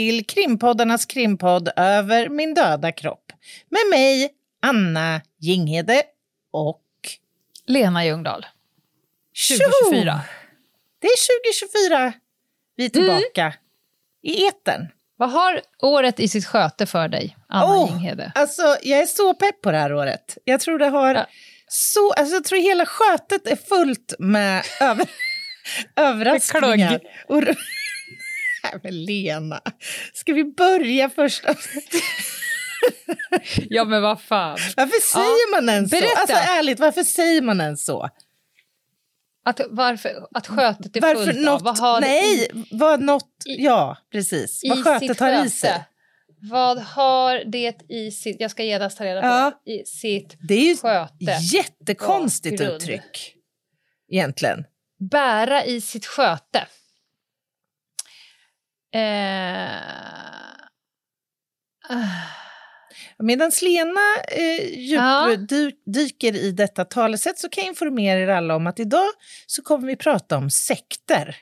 Till krimpoddarnas krimpodd Över min döda kropp. Med mig, Anna Jinghede och... Lena Ljungdahl. Tjo! 2024. Det är 2024. Vi är tillbaka i etern. Vad har året i sitt sköte för dig, Anna Åh, Jinghede? Alltså, jag är så pepp på det här året. Jag tror det har Ja. så... Alltså, jag tror hela skötet är fullt med över, överraskningar. Och, Nej, men Lena, ska vi börja först? Ja, men vad fan. Varför säger man ens så? berätta. Alltså ärligt, varför säger man ens så? Att, varför, att skötet är Varför fullt något, av? Vad nej, i, vad något, ja precis, vad skötet har i sig. Vad har det i sitt... Jag ska genast ta reda på. Ja. I sitt Det är ju sköte. jättekonstigt uttryck, egentligen. Bära i sitt sköte. Eh. Medan Lena eh, Ja. djupdyker i detta talesätt så kan jag informera er alla om att idag så kommer vi prata om sekter.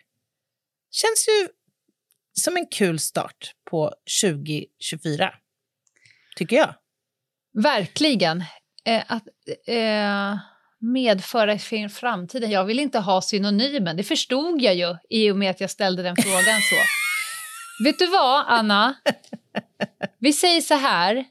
Känns ju som en kul start på 2024, tycker jag. Verkligen. Eh, att eh, medföra för framtiden. Jag vill inte ha synonymen, det förstod jag ju i och med att jag ställde den frågan så. Vet du vad, Anna? Vi säger så här,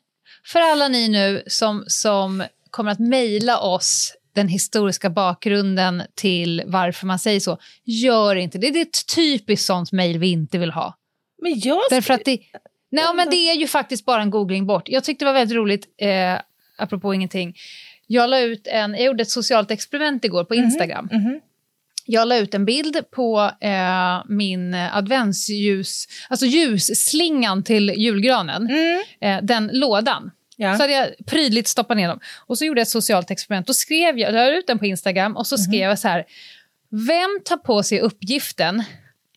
för alla ni nu som, som kommer att mejla oss den historiska bakgrunden till varför man säger så, gör inte det. Det är ett typiskt sånt mejl vi inte vill ha. Men jag Därför att det, nej, men det är ju faktiskt bara en googling bort. Jag tyckte det var väldigt roligt, eh, apropå ingenting. Jag, la ut en, jag gjorde ett socialt experiment igår på Instagram. Mhm. Jag la ut en bild på eh, min adventsljus, alltså ljusslingan till julgranen, Mm. eh, den lådan. Ja. Så hade jag prydligt stoppat ner dem. Och så gjorde jag ett socialt experiment. Då skrev jag, jag la ut den på Instagram och så skrev jag så här. Vem tar på sig uppgiften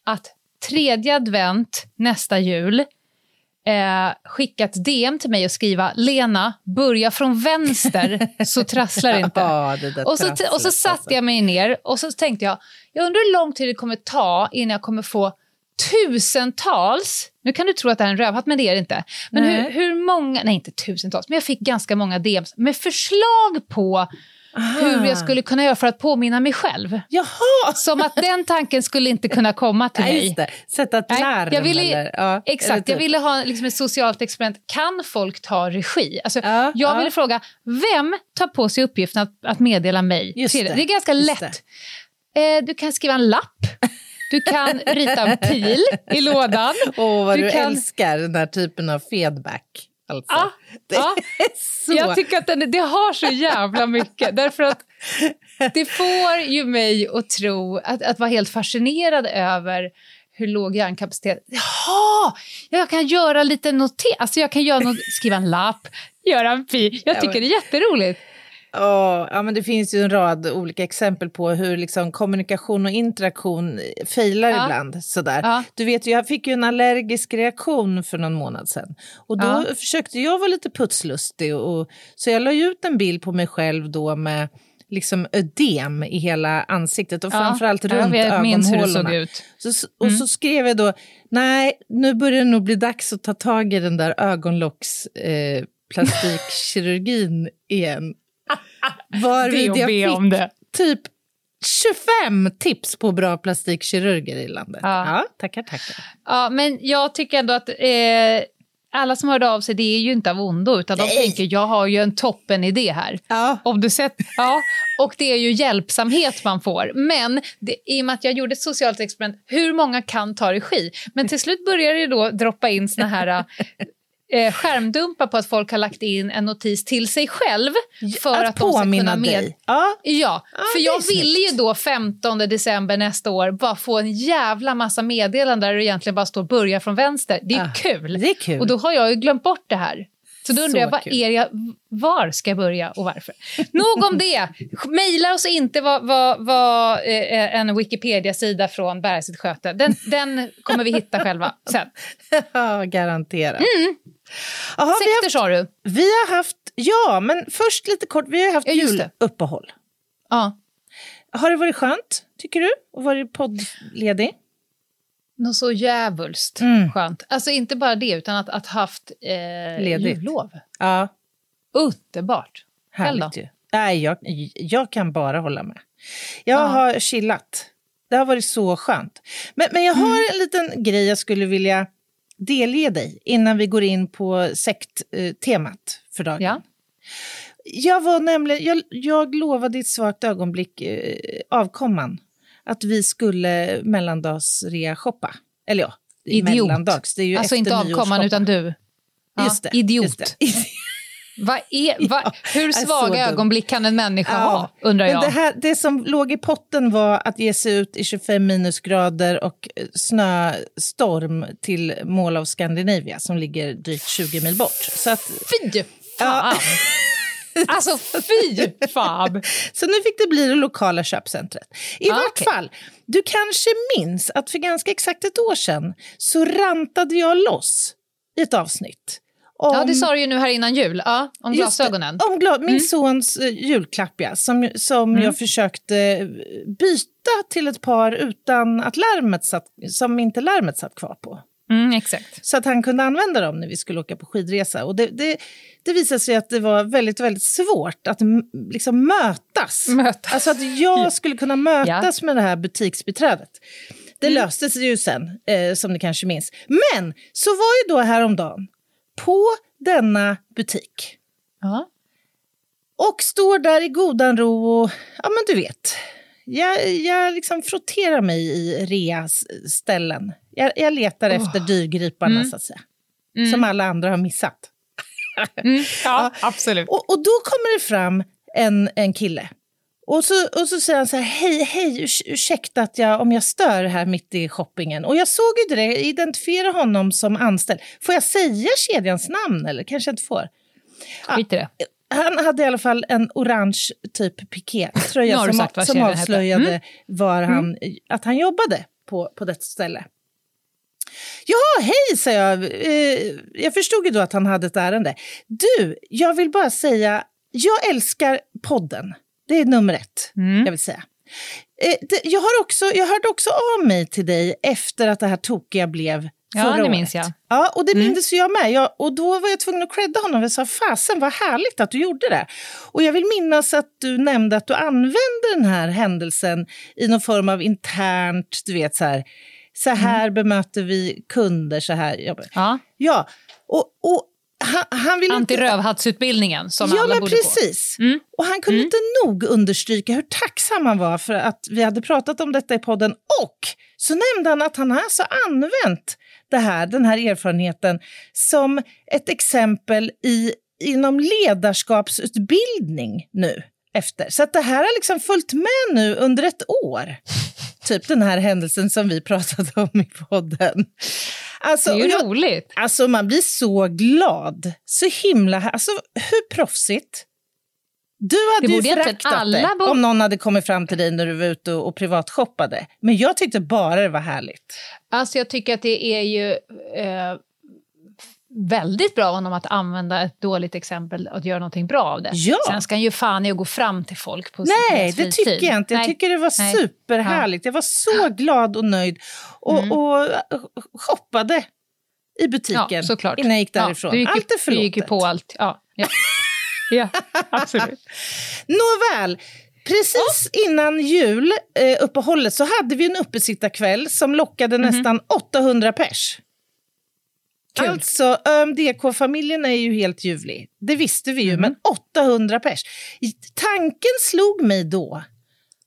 att tredje advent nästa jul eh, skicka ett DM till mig och skriva Lena, börja från vänster så trasslar inte. Ja, det Och så, och så satte alltså. jag mig ner och så tänkte jag, jag undrar hur lång tid det kommer ta innan jag kommer få tusentals, nu kan du tro att det här är en rövhatt men det är det inte, men hur, hur många, nej inte tusentals, men jag fick ganska många DMs med förslag på hur jag skulle kunna göra för att påminna mig själv. Jaha! Som att den tanken skulle inte kunna komma till Nej, mig. just det. Sätta ett larm jag ville, eller? Ja, eller exakt, jag typ. ville ha liksom ett socialt experiment. Kan folk ta regi? Alltså, Ja, jag ja. ville fråga, vem tar på sig uppgiften att, att meddela mig? Just det, det är ganska lätt. Eh, du kan skriva en lapp. Du kan rita en pil i lådan. Åh, vad du, Du kan- älskar den här typen av feedback. Alltså. Ja, det ja. är så... Jag tycker att den, det har så jävla mycket. Därför att det får ju mig att tro, att, att vara helt fascinerad över hur låg hjärnkapacitet... Jaha! Jag kan göra lite noter, alltså jag kan göra något, skriva en lapp, göra en pil. Jag tycker det är jätteroligt. Åh, ja, men det finns ju en rad olika exempel på hur liksom kommunikation och interaktion failar Ja. ibland. Sådär. Ja. Du vet, jag fick ju en allergisk reaktion för någon månad sedan. Och då Ja. försökte jag vara lite putslustig. Och, så jag la ut en bild på mig själv då med liksom ödem i hela ansiktet och Ja. framförallt runt jag ögonhålorna. ut. Så, och så skrev jag då, nej, nu börjar det nog bli dags att ta tag i den där ögonlocks eh, plastikkirurgin igen. Varvid jag fick om det. typ 25 tips på bra plastikkirurger i landet. Ja. Ja, tackar, tackar. Ja, men jag tycker ändå att eh, alla som hörde av sig, det är ju inte av ondo, utan de tänker jag har ju en toppen idé här. Ja. Om du sett, ja, och det är ju hjälpsamhet man får. Men det, i och med att jag gjorde ett socialt experiment, hur många kan ta regi? Men till slut börjar det då droppa in såna här eh, skärmdumpar på att folk har lagt in en notis till sig själv för att, de ska kunna med... dig. Ja. Ja, Ja, för jag ville ju då 15 december nästa år bara få en jävla massa meddelanden där det egentligen bara står börja från vänster. Det är Ah, kul. det är kul. Och då har jag ju glömt bort det här. Så då undrar jag, vad är jag, var ska jag börja och varför? Nog om det! Mejla oss inte vad, vad, vad eh, en Wikipedia-sida från Bära sitt sköte. Den, den kommer vi hitta själva sen. Ja, garanterat. Mm. Har Sekter haft, sa du? vi har haft... Ja, men först lite kort. Vi har haft Ja, juluppehåll. Ja. Har det varit skönt, tycker du? Att vara poddledig? Något så jävulst Mm. skönt. Alltså inte bara det, utan att, att haft eh, Ledigt. jullov. Ja, Underbart. Härligt ju. Nej, jag, jag kan bara hålla med. Jag Ja. har chillat. Det har varit så skönt. Men, men jag har Mm. en liten grej jag skulle vilja delge dig innan vi går in på sekttemat för dagen. Ja. Jag, var nämligen, jag, jag lovade i ett svagt ögonblick eh, avkomman att vi skulle mellandagsrea-shoppa. Eller ja, Idiot. mellandags. Det är ju Alltså inte avkomman, utan du. Ja, Just det, idiot. just det. Vad är, vad, hur svaga ögonblick kan en människa Ja, ha, undrar Men jag. det, här, det som låg i potten var att ge sig ut i 25 minusgrader och eh, snöstorm till Mall of Scandinavia som ligger drygt 20 mil bort. Så, att, Fy fan! Alltså fy fan! så nu fick det bli det lokala köpcentret. I Ah, vart okej. fall, du kanske minns att för ganska exakt ett år sedan så rantade jag loss i ett avsnitt. Om, Ja, det sa du ju nu här innan jul, ja, om Just det, glasögonen. Om gla- min Mm. sons eh, julklapp, ja, som, som jag försökte eh, byta till ett par utan att larmet satt, som inte larmet satt kvar på. Mm, exakt. Så att han kunde använda dem när vi skulle åka på skidresa. Och det, det, det visade sig att det var väldigt, väldigt svårt att liksom mötas. Mötas. Alltså att jag skulle kunna mötas med det här butiksbiträdet. Det Mm. löste sig ju sen, eh, som ni kanske minns. Men så var ju då häromdagen, på denna butik, Ja. och står där i godan ro och, ja men du vet, jag, jag liksom frotterar mig i rea-ställen. Jag, jag letar efter dyrgriparna så att säga. Som alla andra har missat. Mm, ja, absolut. Och, och då kommer det fram en, en kille. Och så, och så säger han så här, hej, hej, urs- ursäkta att jag, om jag stör här mitt i shoppingen. Och jag såg ju det, jag identifierade honom som anställd. Får jag säga kedjans namn eller kanske jag inte får? Skit i det. Han hade i alla fall en orange typ pikétröja som, sagt som avslöjade Mm. var han, att han jobbade på, på detta ställe. Ja, hej, sa jag. Eh, jag förstod ju då att han hade ett ärende. Du, jag vill bara säga, jag älskar podden. Det är nummer ett, Mm. jag vill säga. Eh, det, jag, har också, jag hörde också av mig till dig efter att det här tokiga blev Ja, förra det året. minns jag. Ja, och det Mm. jag med. Jag, och då var jag tvungen att credda honom. Jag sa, fasen vad härligt att du gjorde det. Och jag vill minnas att du nämnde att du använde den här händelsen i någon form av internt, du vet så här, så här bemöter vi kunder, så här. Ja. Ja, och, och han, han vill. Antirövhattsutbildningen som Ja, alla men borde precis. gå. Mm. Och han kunde inte nog understryka hur tacksam han var för att vi hade pratat om detta i podden. Och så nämnde han att han har alltså använt det här, den här erfarenheten som ett exempel i, inom ledarskapsutbildning nu efter. Så att det här har liksom följt med nu under ett år. Typ den här händelsen som vi pratade om i podden. Alltså, Det är ju jag- roligt. Alltså man blir så glad. Så himla... Alltså hur proffsigt? Du hade ju föraktat det om någon hade kommit fram till dig när du var ute och, och privatshoppade. Men jag tyckte bara det var härligt. Alltså jag tycker att det är ju eh, väldigt bra av honom att använda ett dåligt exempel och att göra någonting bra av det. Ja. Sen ska han ju fan i att gå fram till folk på Nej, det tycker jag inte. Jag Nej. tycker det var Nej. superhärligt. Jag var så glad och nöjd och, Mm. och shoppade i butiken Ja, såklart. innan jag gick Ja, därifrån. du gick, allt är Du förlåtet. gick ju på allt. Ja, ja. ja absolut. Nåväl, precis innan jul, eh, uppehållet, så hade vi en uppesittarkväll som lockade Mhm. nästan 800 pers. Kul. Alltså, ÖMDK-familjen är ju helt ljuvlig. Det visste vi ju, Mm. men 800 pers. Tanken slog mig då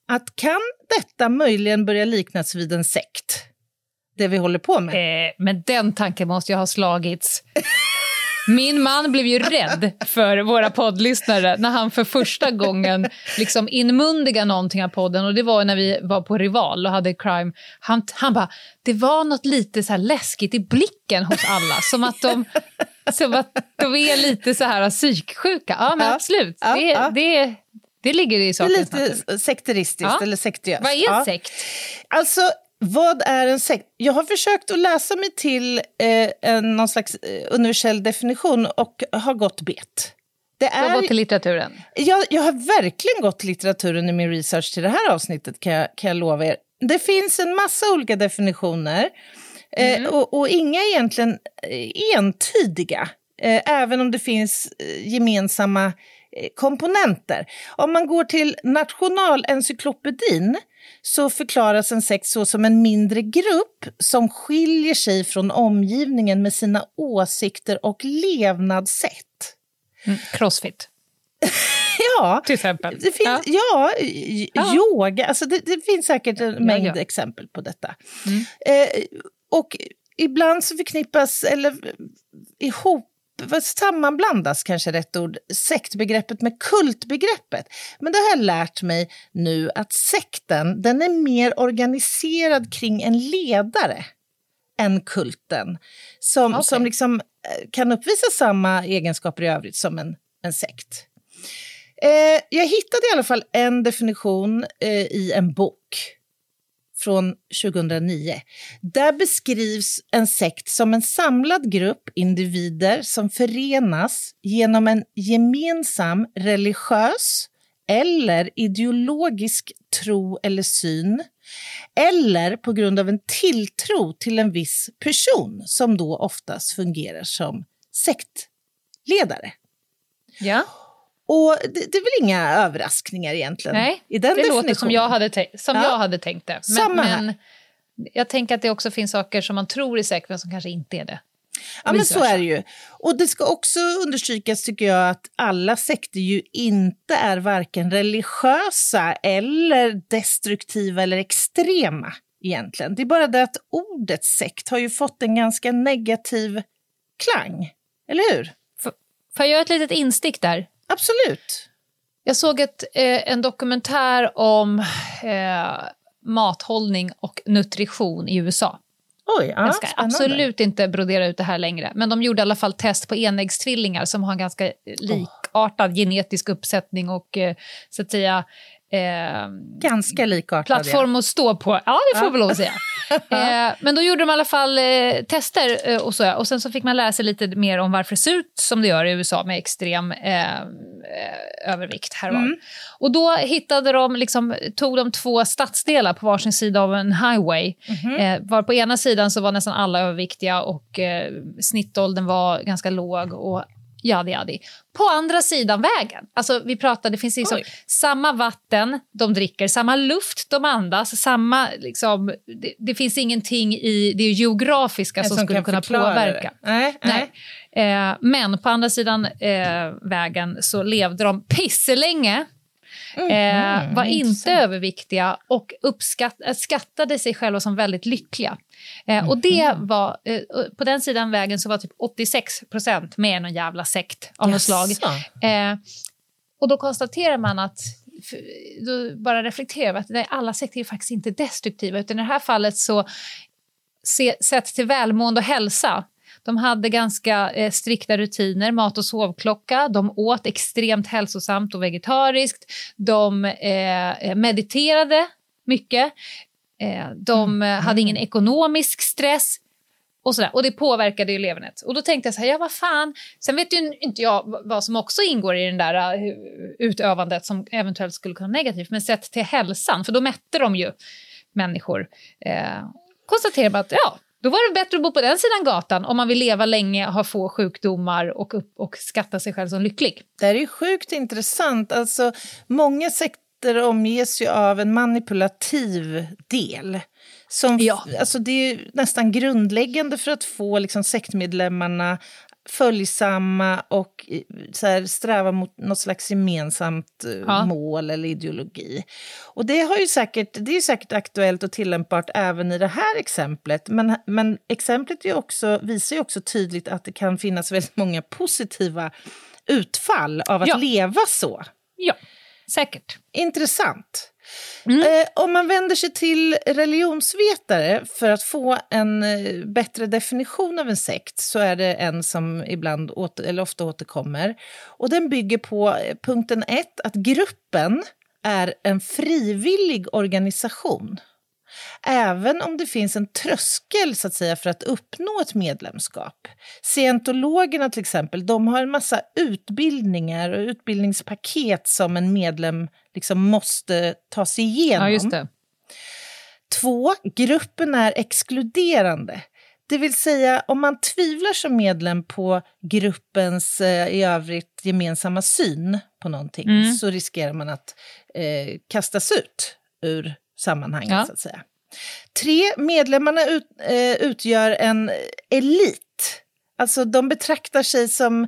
att kan detta möjligen börja liknas vid en sekt? Det vi håller på med. Eh, men den tanken måste ju ha slagits. Min man blev ju rädd för våra poddlyssnare när han för första gången liksom inmundiga någonting av podden. Och Det var när vi var på Rival och hade crime. Han, han bara, det var något lite så läskigt i blicken hos alla. Som att de, som att de är lite så här psyksjuka. Ja, men Ja. absolut. Ja, det, ja. Det, det ligger i Det är sakens natur. lite sekteristiskt eller sektiöst. Vad är en sekt? Alltså, vad är en sekt? Jag har försökt att läsa mig till eh, en, någon slags eh, universell definition och har gått bet. Det Du har är, gått till litteraturen. jag, jag har verkligen gått till litteraturen i min research till det här avsnittet, kan jag, kan jag lova er. Det finns en massa olika definitioner eh, och, och inga egentligen eh, entydiga, eh, även om det finns gemensamma komponenter. Om man går till Nationalencyklopedin så förklaras en sekt så som en mindre grupp som skiljer sig från omgivningen med sina åsikter och levnadssätt. Mm. Crossfit, Ja, till exempel. det finns, ja. Ja. yoga, alltså det, det finns säkert en mängd ja. exempel på detta. Mm. Eh, och ibland så förknippas, eller ihop, sammanblandas kanske rätt ord, sektbegreppet med kultbegreppet. Men det har jag lärt mig nu att sekten, den är mer organiserad kring en ledare än kulten. Som, Okej. som liksom eh, kan uppvisa samma egenskaper i övrigt som en, en sekt. Eh, jag hittade i alla fall en definition eh, i en bok från 2009. Där beskrivs en sekt som en samlad grupp individer som förenas genom en gemensam religiös eller ideologisk tro eller syn eller på grund av en tilltro till en viss person som då oftast fungerar som sektledare. Ja. Och det, det är väl inga överraskningar egentligen? Nej, i den det låter som, jag hade, som Ja. jag hade tänkt det. Men, Samma här. men jag tänker att det också finns saker som man tror är säkert men som kanske inte är det. Ja, men så är det ju. Och det ska också understrykas, tycker jag, att alla sekter ju inte är varken religiösa eller destruktiva eller extrema egentligen. Det är bara det att ordet sekt har ju fått en ganska negativ klang. Eller hur? Får jag göra ett litet instick där? Absolut. Jag såg ett, eh, en dokumentär om eh, mathållning och nutrition i USA. Oj, ja, jag ska spännande. absolut inte brodera ut det här längre. Men de gjorde i alla fall test på enäggstvillingar som har en ganska likartad genetisk uppsättning och eh, så att säga eh, Ganska likartad. plattform att stå på. Ja, det får vi lov att säga. eh, men då gjorde de i alla fall eh, tester eh, och så. Och sen så fick man lära sig lite mer om varför det ser ut som det gör i USA med extrem eh, eh, övervikt här och var. Och då hittade de, liksom, tog de två stadsdelar på varsin sida av en highway. Eh, var på ena sidan så var nästan alla överviktiga och snittåldern var ganska låg. och Jadi, jadi. På andra sidan vägen, alltså vi pratar, det finns liksom Oj. samma vatten de dricker, samma luft de andas, samma, liksom, det, det finns ingenting i det geografiska som, som skulle kunna påverka. Nej, nej. Nej. Eh, men på andra sidan eh, vägen så levde de pisselänge. Eh, var inte överviktiga och uppskatt, eh, skattade sig själva som väldigt lyckliga. Eh, och det var, eh, på den sidan vägen så var typ 86 procent med i någon jävla sekt av något slag. Eh, och då konstaterar man att, då bara reflekterar vi att nej, alla sekter är faktiskt inte destruktiva, utan i det här fallet så, se, sett till välmående och hälsa, de hade ganska eh, strikta rutiner, mat och sovklocka, de åt extremt hälsosamt och vegetariskt, de eh, mediterade mycket, eh, de eh, hade ingen ekonomisk stress, och, sådär. och det påverkade ju levernet. Och då tänkte jag så här, ja vad fan, sen vet ju inte jag vad som också ingår i den där uh, utövandet som eventuellt skulle kunna vara negativt, men sett till hälsan, för då mätte de ju människor. Eh, konstaterar man att ja, då var det bättre att bo på den sidan gatan om man vill leva länge, ha få sjukdomar och, upp, och skatta sig själv som lycklig. Det här är ju sjukt intressant. Alltså, många sekter omges ju av en manipulativ del Som, Ja. alltså det är ju nästan grundläggande för att få liksom sektmedlemmarna följsamma och så här, sträva mot något slags gemensamt eh, Ja. mål eller ideologi. Och det, har ju säkert, det är säkert aktuellt och tillämpbart även i det här exemplet. Men, men exemplet är också, visar ju också tydligt att det kan finnas väldigt många positiva utfall av att Ja. leva så. Ja, säkert. Intressant. Mm. Eh, om man vänder sig till religionsvetare för att få en eh, bättre definition av en sekt så är det en som ibland åter, eller ofta återkommer. Och den bygger på eh, punkten 1, att gruppen är en frivillig organisation. Även om det finns en tröskel så att säga, för att uppnå ett medlemskap. Scientologerna till exempel, de har en massa utbildningar och utbildningspaket som en medlem liksom måste ta sig igenom. Ja. Två, gruppen är exkluderande. Det vill säga, om man tvivlar som medlem på gruppens eh, i övrigt gemensamma syn på någonting Mm. så riskerar man att eh, kastas ut ur sammanhanget, Ja. så att säga. Tre, medlemmarna ut, eh, utgör en elit. Alltså, de betraktar sig som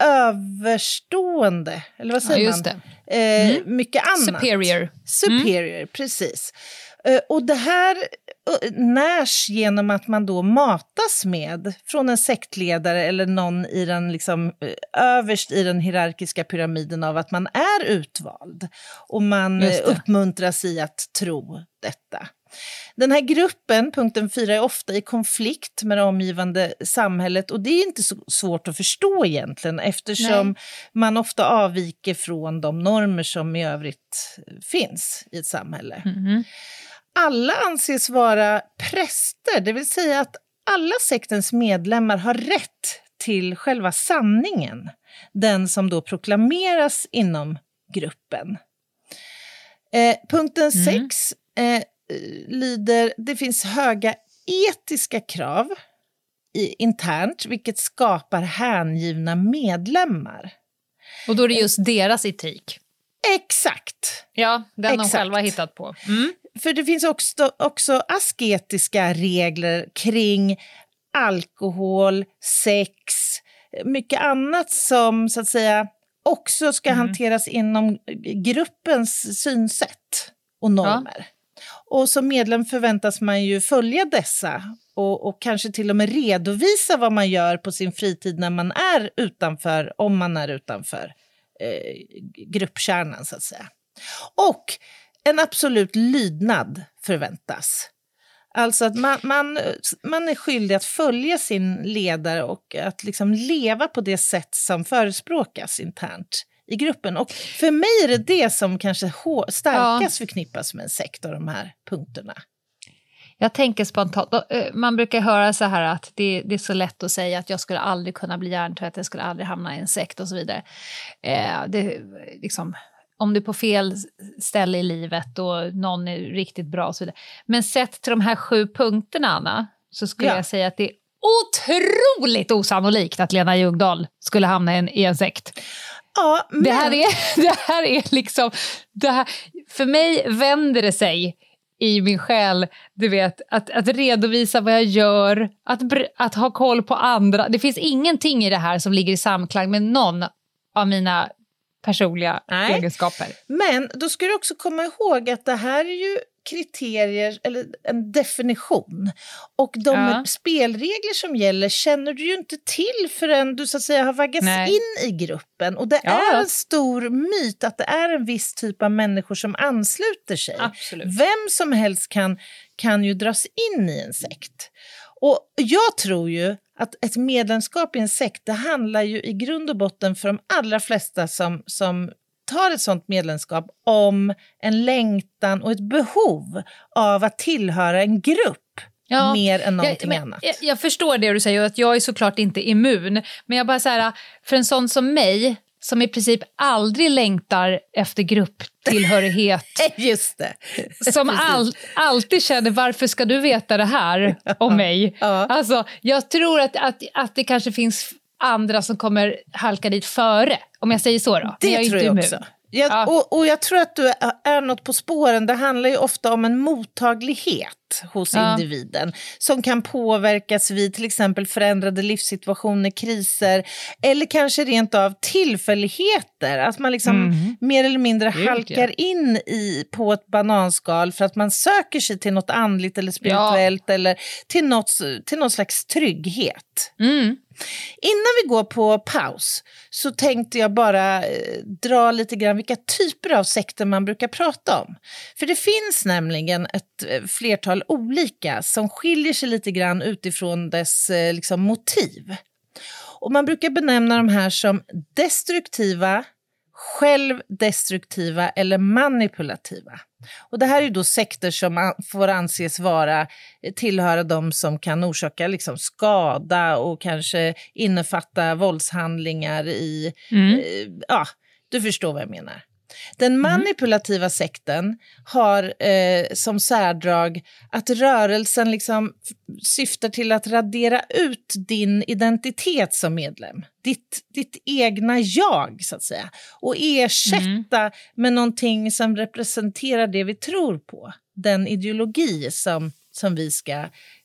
överstående, eller vad Ja, säger just man? det. Eh, Mm. Mycket annat. Superior. Superior, precis. Eh, Och det här eh, närs genom att man då matas med från en sektledare eller någon i den liksom, eh, överst i den hierarkiska pyramiden av att man är utvald. Och man eh, uppmuntras i att tro detta. Den här gruppen, punkten 4, är ofta i konflikt med det omgivande samhället och det är inte så svårt att förstå egentligen eftersom Nej. man ofta avviker från de normer som i övrigt finns i ett samhälle. Mhm. Alla anses vara präster, det vill säga att alla sektens medlemmar har rätt till själva sanningen, den som då proklameras inom gruppen. Eh, punkten 6 eh, lyder det finns höga etiska krav i, internt, vilket skapar hängivna medlemmar. Och då är det just deras etik. Exakt. Ja, den de Exakt. själva har hittat på. Mm. För det finns också, också asketiska regler kring alkohol, sex, mycket annat som så att säga också ska hanteras inom gruppens synsätt och normer. Och som medlem förväntas man ju följa dessa och, och kanske till och med redovisa vad man gör på sin fritid när man är utanför, om man är utanför eh, gruppkärnan så att säga. Och en absolut lydnad förväntas. Alltså att man, man, man är skyldig att följa sin ledare och att liksom leva på det sätt som förespråkas internt i gruppen. Och för mig är det det som kanske starkast förknippas med en sekt av de här punkterna. Jag tänker spontant, eh, man brukar höra så här att det, det är så lätt att säga att jag skulle aldrig kunna bli hjärntvätt, jag skulle aldrig hamna i en sekt och så vidare. Eh, det, liksom, om du är på fel ställe i livet och någon är riktigt bra och så vidare. Men sett till de här sju punkterna, Anna, så skulle Ja. jag säga att det är otroligt osannolikt att Lena Ljungdahl skulle hamna i en, i en sekt. Ja, men... Det här är, det här är liksom... Det här, för mig vänder det sig i min själ, du vet, att, att redovisa vad jag gör, att, att ha koll på andra. Det finns ingenting i det här som ligger i samklang med någon av mina personliga Nej. egenskaper. Men då ska du också komma ihåg att det här är ju kriterier, eller en definition. Och de Ja. spelregler som gäller känner du ju inte till förrän du så att säga har vaggats Nej. in i gruppen. Och det Ja, är en stor myt att det är en viss typ av människor som ansluter sig. Absolut. Vem som helst kan, kan ju dras in i en sekt. Och jag tror ju att ett medlemskap i en sekt, det handlar ju i grund och botten för de allra flesta som, som tar ett sånt medlemskap om en längtan och ett behov av att tillhöra en grupp Ja, mer än någonting jag, annat. Jag, jag förstår det du säger och att jag är såklart inte immun. Men jag bara så här, för en sån som mig, som i princip aldrig längtar efter grupptillhörighet, Just det. som all, alltid känner varför ska du veta det här om mig? Ja. Alltså, jag tror att, att, att det kanske finns andra som kommer halka dit före, om jag säger så. Då. Det jag tror jag också. Jag, Ja. och, och jag tror att du är, något på spåren. Det handlar ju ofta om en mottaglighet. hos Ja. individen som kan påverkas vid till exempel förändrade livssituationer, kriser eller kanske rent av tillfälligheter. Att man liksom mer eller mindre halkar in i, på ett bananskal för att man söker sig till något andligt eller spirituellt eller till något, till någon slags trygghet. Mm. Innan vi går på paus så tänkte jag bara eh, dra lite grann vilka typer av sekter man brukar prata om. För det finns nämligen ett eh, flertal olika som skiljer sig lite grann utifrån dess eh, liksom, motiv. Och man brukar benämna de här som destruktiva, självdestruktiva eller manipulativa. Och det här är då sekter som får anses vara eh, tillhöra de som kan orsaka liksom skada och kanske innefatta våldshandlingar i... Eh, ja, du förstår vad jag menar. Den manipulativa sekten har eh, som särdrag att rörelsen liksom syftar till att radera ut din identitet som medlem. Ditt, ditt egna jag, så att säga. Och ersätta med någonting som representerar det vi tror på. Den ideologi som, som vi ska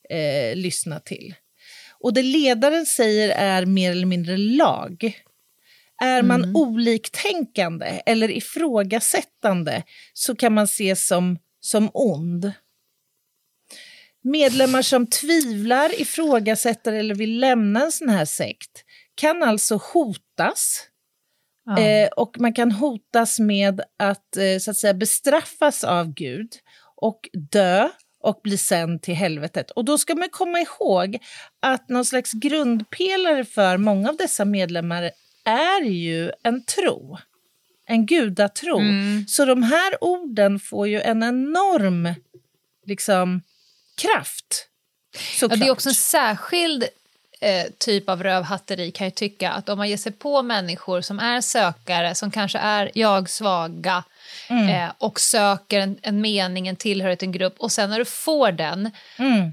eh, lyssna till. Och det ledaren säger är mer eller mindre lag. Är man oliktänkande eller ifrågasättande så kan man ses som, som ond. Medlemmar som tvivlar, ifrågasätter eller vill lämna en sån här sekt kan alltså hotas. Ja. Eh, och man kan hotas med att, eh, så att säga, bestraffas av Gud och dö och bli sänd till helvetet. Och då ska man komma ihåg att någon slags grundpelare för många av dessa medlemmar är ju en tro. En gudatro. Så de här orden får ju en enorm liksom, kraft. Ja, Såklart. det är också en särskild eh, typ av rövhatteri kan jag tycka. Att om man ger sig på människor som är sökare, som kanske är jag-svaga eh, och söker en, en mening, en tillhörighet till en grupp och sen när du får den,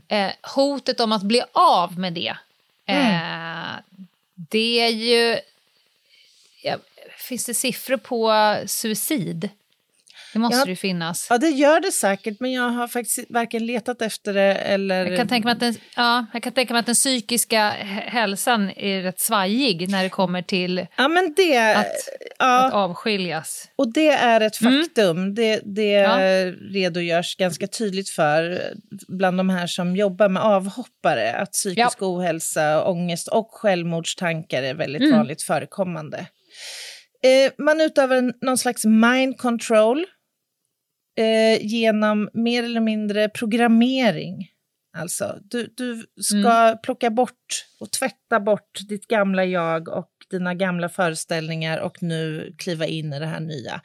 eh, hotet om att bli av med det, eh, det är ju... Ja, finns det siffror på suicid? Det måste Ja. det ju finnas. Ja, det gör det säkert, men jag har faktiskt varken letat efter det eller... Jag kan, tänka mig att den, ja, jag kan tänka mig att den psykiska hälsan är rätt svajig när det kommer till Ja, men det... att, ja, att avskiljas. och det är ett faktum. Det, det Ja. redogörs ganska tydligt för bland de här som jobbar med avhoppare att psykisk ohälsa, ångest och självmordstankar är väldigt vanligt förekommande. Eh, man utövar en- någon slags mind control eh, genom mer eller mindre programmering. Alltså, du, du ska plocka bort och tvätta bort ditt gamla jag och dina gamla föreställningar och nu kliva in i det här nya.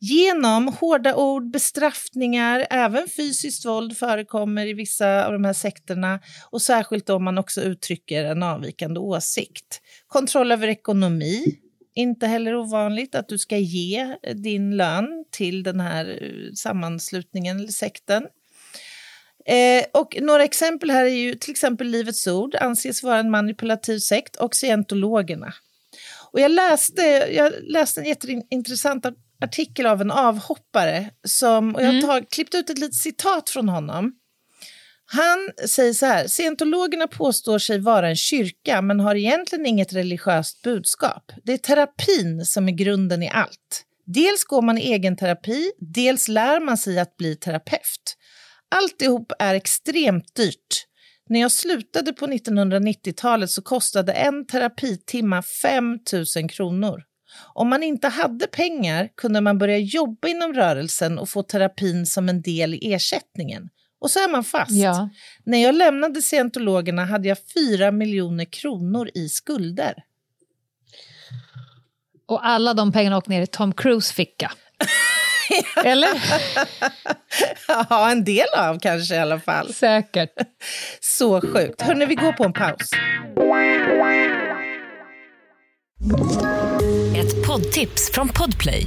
Genom hårda ord, bestraffningar, även fysiskt våld förekommer i vissa av de här sekterna och särskilt om man också uttrycker en avvikande åsikt. Kontroll över ekonomi, inte heller ovanligt att du ska ge din lön till den här eh, sammanslutningen eller sekten. Eh, och några exempel här är ju till exempel Livets Ord anses vara en manipulativ sekt och scientologerna. Och jag läste, jag läste en jätteintressant artikel av en avhoppare som, och jag har tag, klippt ut ett litet citat från honom. Han säger så här, scientologerna påstår sig vara en kyrka men har egentligen inget religiöst budskap. Det är terapin som är grunden i allt. Dels går man i egen terapi, dels lär man sig att bli terapeut. Alltihop är extremt dyrt. När jag slutade på 1990-talet så kostade en terapitimma 5 000 kronor. Om man inte hade pengar kunde man börja jobba inom rörelsen och få terapin som en del i ersättningen. Och så är man fast. Ja. När jag lämnade scientologerna hade jag 4 miljoner kronor i skulder. Och alla de pengarna åkte ner i Tom Cruise ficka. Eller? Ja, en del av kanske i alla fall. Säkert. Så sjukt. Hörni, vi går på en paus. Ett poddtips från Podplay.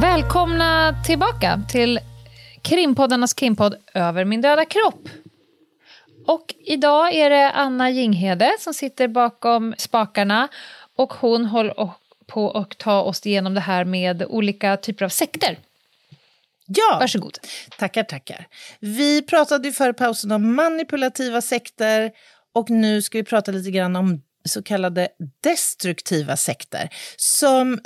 Välkomna tillbaka till krimpoddarnas krimpodd Över min döda kropp. Och idag är det Anna Jinghede som sitter bakom spakarna och hon håller på att ta oss igenom det här med olika typer av sekter. Ja, Varsågod. tackar, tackar. Vi pratade ju före pausen om manipulativa sekter och nu ska vi prata lite grann om så kallade destruktiva sekter som eh,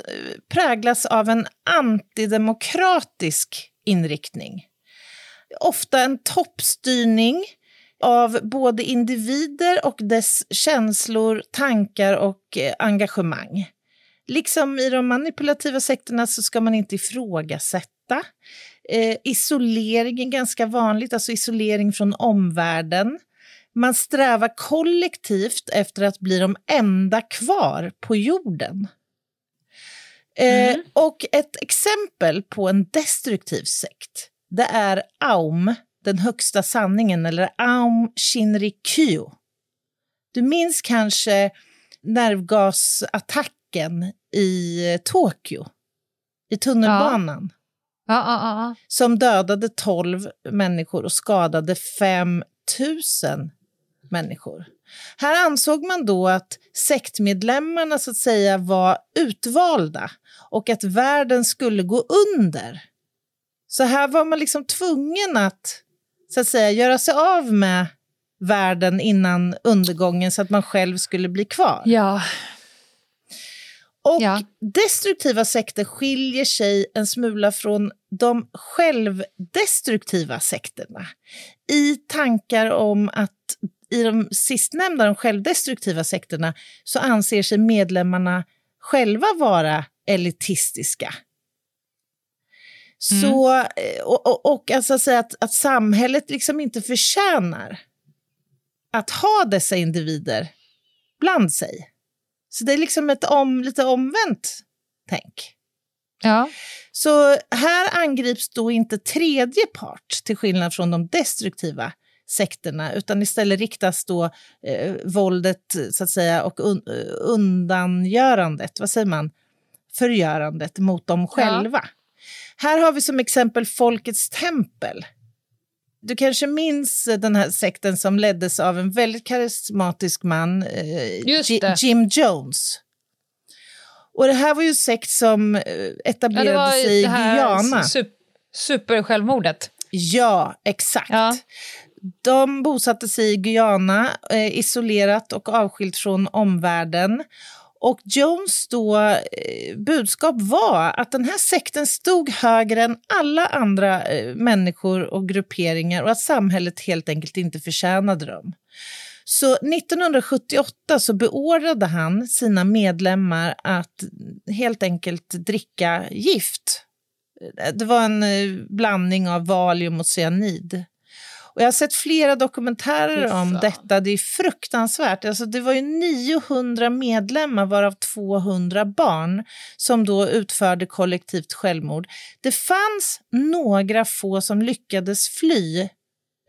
präglas av en antidemokratisk inriktning. Ofta en toppstyrning av både individer och dess känslor, tankar och eh, engagemang. Liksom i de manipulativa sekterna så ska man inte ifrågasätta. Eh, isolering är ganska vanligt, alltså isolering från omvärlden. Man strävar kollektivt efter att bli de enda kvar på jorden. Eh, och ett exempel på en destruktiv sekt, det är Aum, den högsta sanningen, eller Aum Shinrikyo. Du minns kanske nervgasattacken i eh, Tokyo, i tunnelbanan, ja, ja, ja. som dödade 12 människor och skadade 5 000 människor. Här ansåg man då att sektmedlemmarna så att säga var utvalda och att världen skulle gå under. Så här var man liksom tvungen att så att säga göra sig av med världen innan undergången så att man själv skulle bli kvar. ja. Och Ja. destruktiva sekter skiljer sig en smula från de självdestruktiva sekterna i tankar om att i de sistnämnda, de självdestruktiva sekterna, så anser sig medlemmarna själva vara elitistiska. Så, eh, och, och, och alltså säga att, att samhället liksom inte förtjänar att ha dessa individer bland sig. Så det är liksom ett om, lite omvänt tänk. ja. Så här angrips då inte tredje part, till skillnad från de destruktiva sekterna, utan istället riktas då eh, våldet så att säga, och un, eh, undangörandet, vad säger man, förgörandet mot dem själva. Här har vi som exempel Folkets tempel. Du kanske minns den här sekten som leddes av en väldigt karismatisk man, eh. Jim Jones. Och det här var ju en sekt som eh, ja etablerade det var sig i Guyana. Sup, supersjälvmordet. Ja, exakt. Ja. De bosatte sig i Guyana, eh, isolerat och avskilt från omvärlden. Och Jones då, eh, budskap var att den här sekten stod högre än alla andra eh, människor och grupperingar och att samhället helt enkelt inte förtjänade dem. Så 1978 så beordrade han sina medlemmar att helt enkelt dricka gift. Det var en eh, blandning av valium och cyanid. Och jag har sett flera dokumentärer Fy om detta. Det är fruktansvärt. Alltså, det var ju 900 medlemmar, varav 200 barn, som då utförde kollektivt självmord. Det fanns några få som lyckades fly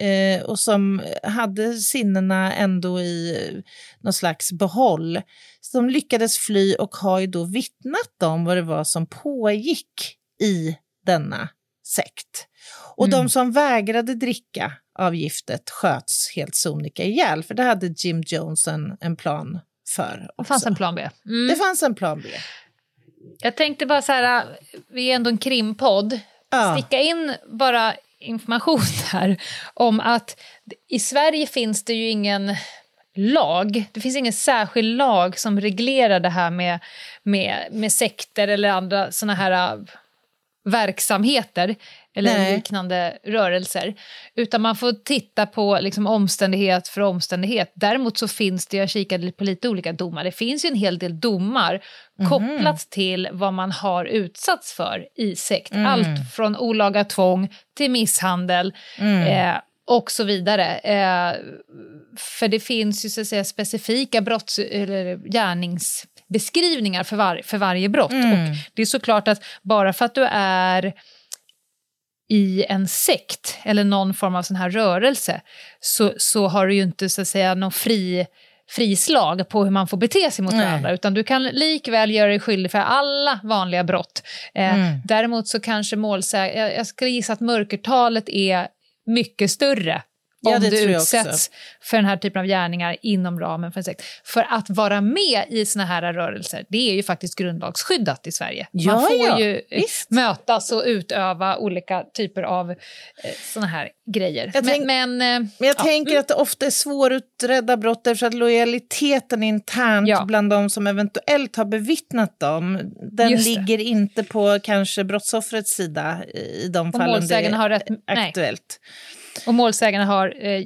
eh, och som hade sinnena ändå i eh, någon slags behåll. Som lyckades fly och har ju då vittnat om vad det var som pågick i denna sekt. Och de som vägrade dricka av giftet sköts helt sonika ihjäl, för det hade Jim Jones en, en plan för. Det Också. fanns en plan B. Mm. Det fanns en plan B. Jag tänkte bara så här, vi är ändå en krimpodd, Ja. sticka in bara information här om att i Sverige finns det ju ingen lag, det finns ingen särskild lag som reglerar det här med, med, med sekter eller andra såna här äh, verksamheter eller Nej. liknande rörelser. Utan man får titta på liksom, omständighet för omständighet. Däremot så finns det, jag kikade på lite olika domar, det finns ju en hel del domar kopplat till vad man har utsatts för i sekt. Allt från olaga tvång till misshandel eh, och så vidare. Eh, för det finns ju så att säga specifika brotts eller gärningsbeskrivningar för, var, för varje brott. Och det är såklart att bara för att du är i en sekt eller någon form av sån här rörelse så, så har du ju inte så att säga någon fri frislag på hur man får bete sig mot Nej. varandra, utan du kan likväl göra dig skyldig för alla vanliga brott. Eh, Mm. Däremot så kanske målsäg... Jag, jag skulle gissa att mörkertalet är mycket större Ja, om det du utsätts också. för den här typen av gärningar inom ramen för en sekt. För att vara med i såna här rörelser, det är ju faktiskt grundlagsskyddat i Sverige. Ja, Man får ja, ju visst. mötas och utöva olika typer av eh, såna här grejer. Jag men, men, eh, Men jag ja. tänker att det ofta är svårutredda brott därför att lojaliteten internt Ja. bland de som eventuellt har bevittnat dem, den Just det. ligger inte på kanske brottsoffrets sida i de fallen det är har rätt- nej. Och målsäganden har eh,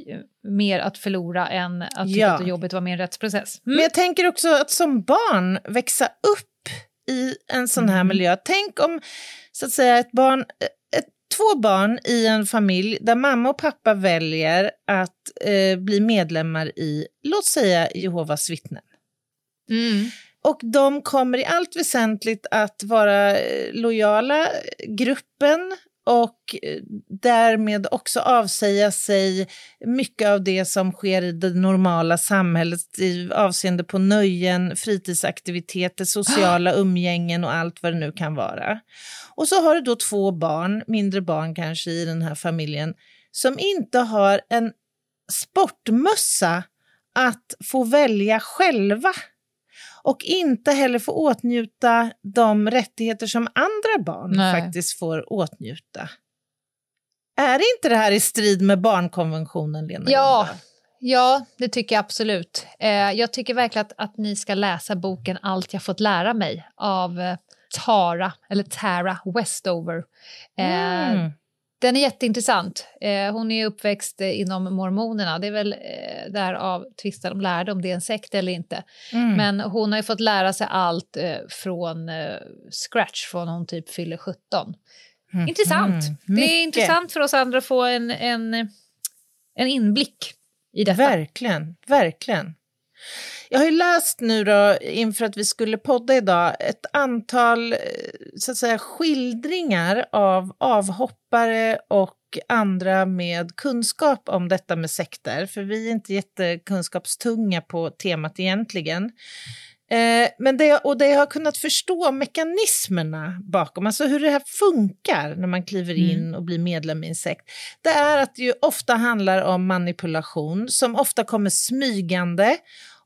mer att förlora än att tycka Ja. att det är jobbigt att vara med i en rättsprocess. Mm. Men jag tänker också att som barn växa upp i en sån Mm. här miljö. Tänk om så att säga ett barn, ett, två barn i en familj där mamma och pappa väljer att eh, bli medlemmar i, låt säga Jehovas vittnen. Mm. Och de kommer i allt väsentligt att vara eh, lojala gruppen och eh, därmed också avsäga sig mycket av det som sker i det normala samhället i avseende på nöjen, fritidsaktiviteter, sociala umgängen och allt vad det nu kan vara. Och så har du då två barn, mindre barn kanske i den här familjen, som inte har en sportmössa att få välja själva och inte heller få åtnjuta de rättigheter som andra barn Nej. faktiskt får åtnjuta. Är inte det här i strid med barnkonventionen, Lena? Ja, ja, det tycker jag absolut. Eh, jag tycker verkligen att, att ni ska läsa boken Allt jag fått lära mig av eh, Tara, eller Tara Westover. Eh, Mm. Den är jätteintressant. Eh, hon är uppväxt eh, inom mormonerna. Det är väl eh, därav tvistar de lärde om det är en sekt eller inte. Mm. Men hon har ju fått lära sig allt från scratch från hon typ fyller 17. Intressant. Mm. Det Mycket. är intressant för oss andra att få en, en, en inblick i detta. Verkligen, verkligen. Jag har ju läst nu då, inför att vi skulle podda idag, ett antal eh, så att säga, skildringar av avhoppare och andra med kunskap om detta med sekter, för vi är inte jättekunskapstunga på temat egentligen. Eh, men det, och det jag har kunnat förstå mekanismerna bakom, alltså hur det här funkar när man kliver in och blir medlem i en sekt, det är att det ju ofta handlar om manipulation som ofta kommer smygande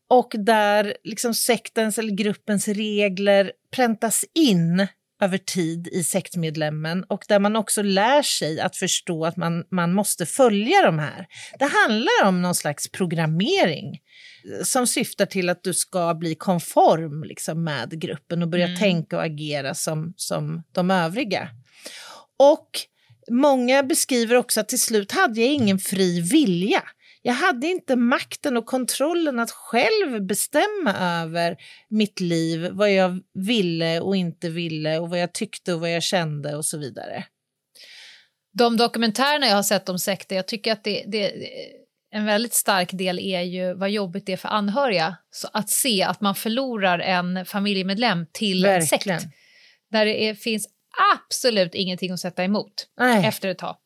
och där liksom sektens eller gruppens regler präntas in över tid i sektmedlemmen och där man också lär sig att förstå att man, man måste följa de här. Det handlar om någon slags programmering eh, som syftar till att du ska bli konform liksom, med gruppen och börja tänka och agera som, som de övriga. Och många beskriver också att till slut hade jag ingen fri vilja. Jag hade inte makten och kontrollen att själv bestämma över mitt liv, vad jag ville och inte ville och vad jag tyckte och vad jag kände och så vidare. De dokumentärerna jag har sett om sekter, jag tycker att det, det, en väldigt stark del är ju vad jobbigt det är för anhöriga så att se att man förlorar en familjemedlem till en Verkligen. sekt. Där det är, finns absolut ingenting att sätta emot Nej. efter ett tag.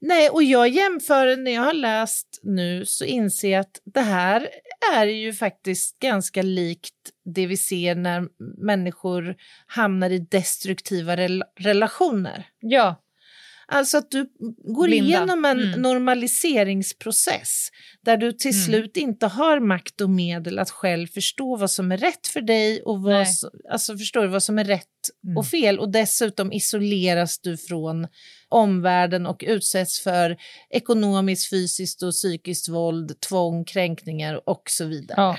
Nej, och jag jämför, när jag har läst nu så inser jag att det här är ju faktiskt ganska likt det vi ser när människor hamnar i destruktiva rel- relationer. Ja. Alltså att du går Blinda. igenom en Mm. normaliseringsprocess där du till Mm. slut inte har makt och medel att själv förstå vad som är rätt för dig och vad, som- alltså förstår vad som är rätt Mm. och fel. Och dessutom isoleras du från omvärlden och utsätts för ekonomiskt, fysiskt och psykiskt våld, tvång, kränkningar och så vidare. Ja.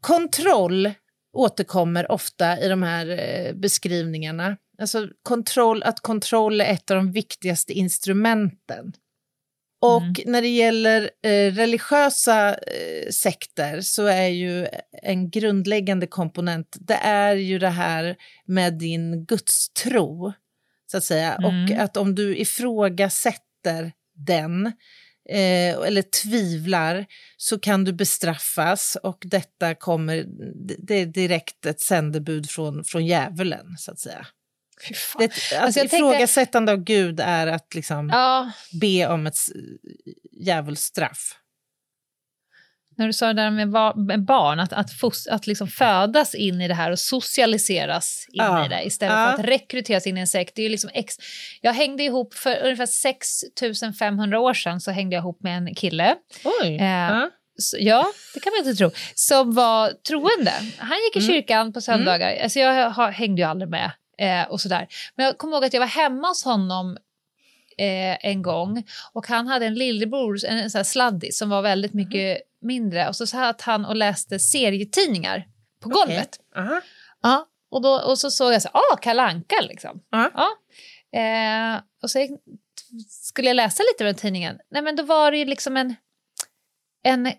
Kontroll återkommer ofta i de här eh, beskrivningarna. Alltså kontroll, att kontroll är ett av de viktigaste instrumenten. Och Mm. när det gäller eh, religiösa eh, sekter så är ju en grundläggande komponent, det är ju det här med din gudstro, så att säga. Och Mm. att om du ifrågasätter den, eh, eller tvivlar så kan du bestraffas och detta kommer, det är direkt ett sändebud från, från djävulen så att säga. Fy. Det, att Alltså, jag tänkte- ifrågasättande av Gud är att liksom Ja, be om ett djävulsstraff. när du sa det där med, va- med barn, att, att, fos, att liksom födas in i det här och socialiseras in Ja. i det istället Ja. för att rekryteras in i en sekt. Det är liksom ex... Jag hängde ihop för ungefär 6500 år sedan så hängde jag ihop med en kille. Oj. Eh, ja. Det kan man inte tro. Som var troende. Han gick i Mm. kyrkan på söndagar. Alltså jag hängde ju aldrig med. Eh, och sådär. Men jag kommer ihåg att jag var hemma hos honom eh, en gång och han hade en lillebror, en, en sån sladdis som var väldigt mycket mindre och så satt han och läste serietidningar på golvet. Aha. Ja, och, då, och så såg jag så ah, Kalle Anka liksom. Ja. Ja. Eh, och så gick- skulle jag läsa lite ur den tidningen. Nej, men då var det ju liksom en, en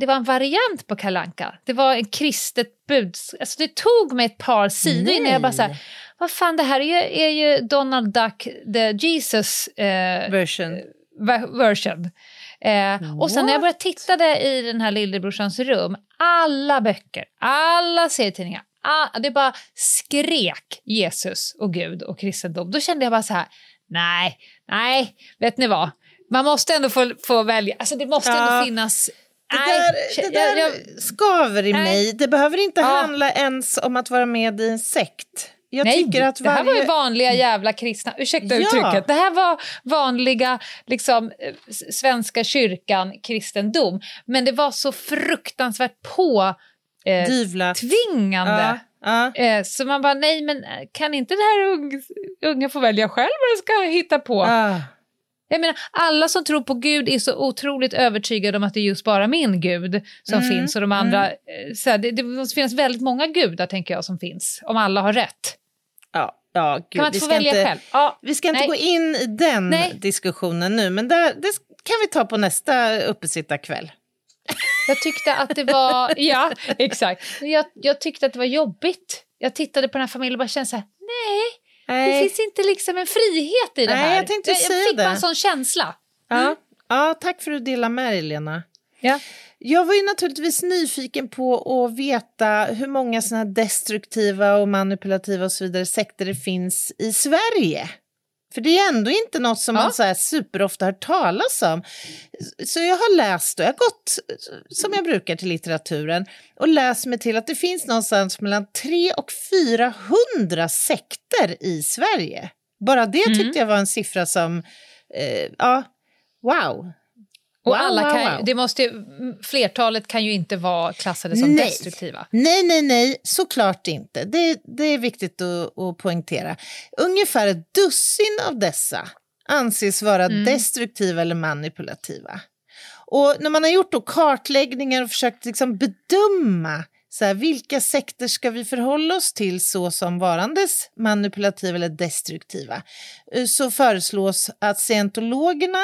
det var en variant på Kalle Anka. Det var en kristet budskap. Alltså det tog mig ett par sidor innan jag bara så här, vad fan det här är ju, är ju Donald Duck, the Jesus eh, Version. ver- version. Eh, och sen när jag började titta i den här lillebrorsans rum, alla böcker, alla serietidningar, all, det bara skrek Jesus och Gud och kristendom. Då kände jag bara så här, nej, nej, vet ni vad? Man måste ändå få, få välja, alltså det måste Ja. ändå finnas... Det där, det där jag- skaver i Nej. mig. Det behöver inte Ja. handla ens om att vara med i en sekt. Jag Nej, tycker att det här var ju varje- vanliga jävla kristna, ursäkta Ja. uttrycket, det här var vanliga liksom, eh, svenska kyrkan kristendom. Men det var så fruktansvärt på eh, tvingande. Ja, ja. Eh, så man bara, nej men eh, kan inte det här ung, unga få välja själv vad de ska hitta på? Ah. Jag menar, alla som tror på Gud är så otroligt övertygade om att det är just bara min Gud som Mm, finns och de andra, eh, så här, det, det måste finnas väldigt många gudar tänker jag som finns, om alla har rätt. Ja, ja, gud, Kan man vi inte få välja inte, själv? Ja, Vi ska inte Nej. gå in i den Nej. diskussionen nu, men där, det kan vi ta på nästa uppesittarkväll. Jag tyckte att det var... Ja, exakt. Jag, jag tyckte att det var jobbigt. Jag tittade på den här familjen och bara kände så här, nej, det finns inte liksom en frihet i det Nej, här. jag tänkte säga jag fick det. bara en sån känsla. Ja. ja, tack för att du delar med dig, Lena. Ja. Jag var ju naturligtvis nyfiken på att veta hur många såna destruktiva och manipulativa och så vidare sekter det finns i Sverige. För det är ändå inte något som Ja. man så här superofta hört talas om. Så jag har läst och jag har gått, som jag brukar, till litteraturen och läst mig till att det finns någonstans mellan 300 och 400 sekter i Sverige. Bara det Mm. tyckte jag var en siffra som, eh, ja, wow. Och Wow, alla kan, wow. Det måste, flertalet kan ju inte vara klassade som Nej. destruktiva. Nej, nej, nej, såklart inte. Det, det är viktigt att, att poängtera. Ungefär ett dussin av dessa anses vara Mm. destruktiva eller manipulativa. Och när man har gjort då kartläggningar och försökt liksom bedöma så här, vilka sekter ska vi förhålla oss till så som varandes manipulativa eller destruktiva eh, så föreslås att scientologerna,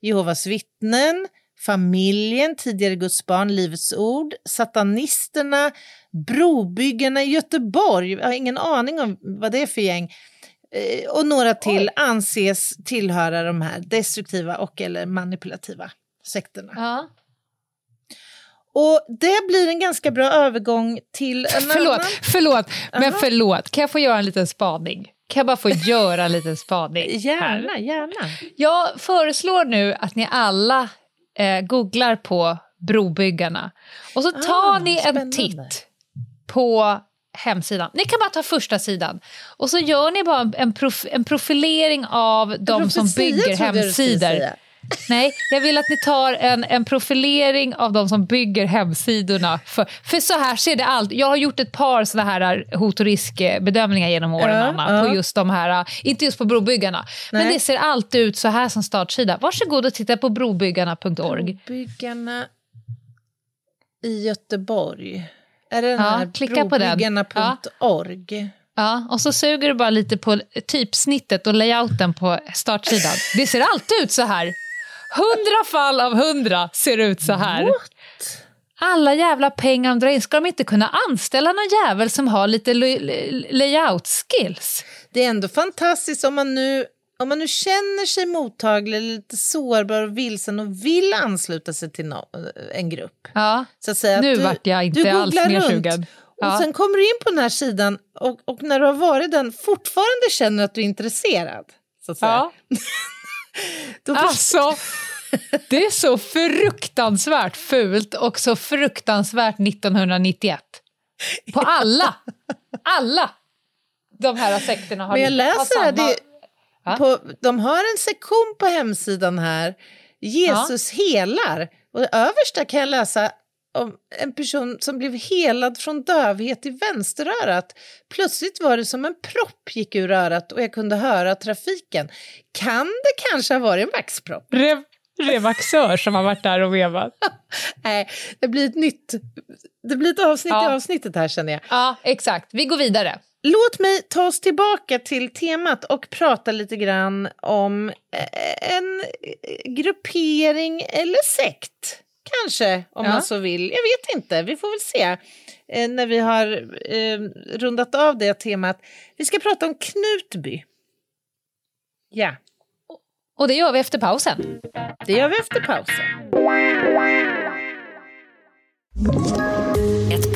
Jehovas vittnen, familjen, tidigare Guds barn, Livets ord, satanisterna, brobyggarna i Göteborg, jag har ingen aning om vad det är för gäng, eh, och några till anses tillhöra de här destruktiva och eller manipulativa sekterna. Ja. Och det blir en ganska bra övergång till en Förlåt, annan... förlåt, men Aha. förlåt. Kan jag få göra en liten spaning? Kan jag bara få göra en liten spaning? här? Gärna, gärna. Jag föreslår nu att ni alla eh, googlar på Brobyggarna och så tar Ah, ni en spännande. titt på hemsidan. Ni kan bara ta första sidan och så gör ni bara en, prof en profilering av de som bygger hemsidor. Nej, jag vill att ni tar en, en profilering av de som bygger hemsidorna. För, för så här ser det alltid. Jag har gjort ett par såna här hot och riskbedömningar genom åren, Ja, Anna, ja. på just de här, inte just på Brobyggarna, men Nej. det ser alltid ut så här som startsida. Varsågod och titta på brobyggarna.org. Brobyggarna i Göteborg. Är det den Ja, här klicka på den. brobyggarna.org? Ja, och så suger du bara lite på typsnittet och layouten på startsidan. Det ser alltid ut så här. Hundra fall av hundra ser ut så här. What? Alla jävla pengar de drar in, ska de inte kunna anställa någon jävel som har lite layout-skills? Det är ändå fantastiskt om man nu om man nu känner sig mottaglig, lite sårbar och vilsen och vill ansluta sig till no- en grupp. Ja, Så att säga, Nu att du, vart jag inte alls. Ja. Och sen kommer du in på den här sidan och, och när du har varit den fortfarande känner att du är intresserad. Så att säga. Ja. Då Alltså, det är så fruktansvärt fult och så fruktansvärt 1991. På alla, alla de här sekterna har Men jag läser här, samma- det, Ja. på, de har en sektion på hemsidan här, Jesus helar. Och det översta kan jag läsa om en person som blev helad från dövhet i vänsterörat. Plötsligt var det som en propp gick ur örat och jag kunde höra trafiken. Kan det kanske ha varit en vaxpropp? Rev, revaxör som har varit där och vevat. Nej, det blir ett nytt... Det blir ett avsnitt Ja. i avsnittet här känner jag. Ja, exakt. Vi går vidare. Låt mig ta oss tillbaka till temat och prata lite grann om eh, en eh, gruppering eller sekt. Kanske, om Ja. man så vill. Jag vet inte, vi får väl se eh, när vi har eh, rundat av det temat. Vi ska prata om Knutby. Ja, Och det gör vi efter pausen. det gör vi efter pausen.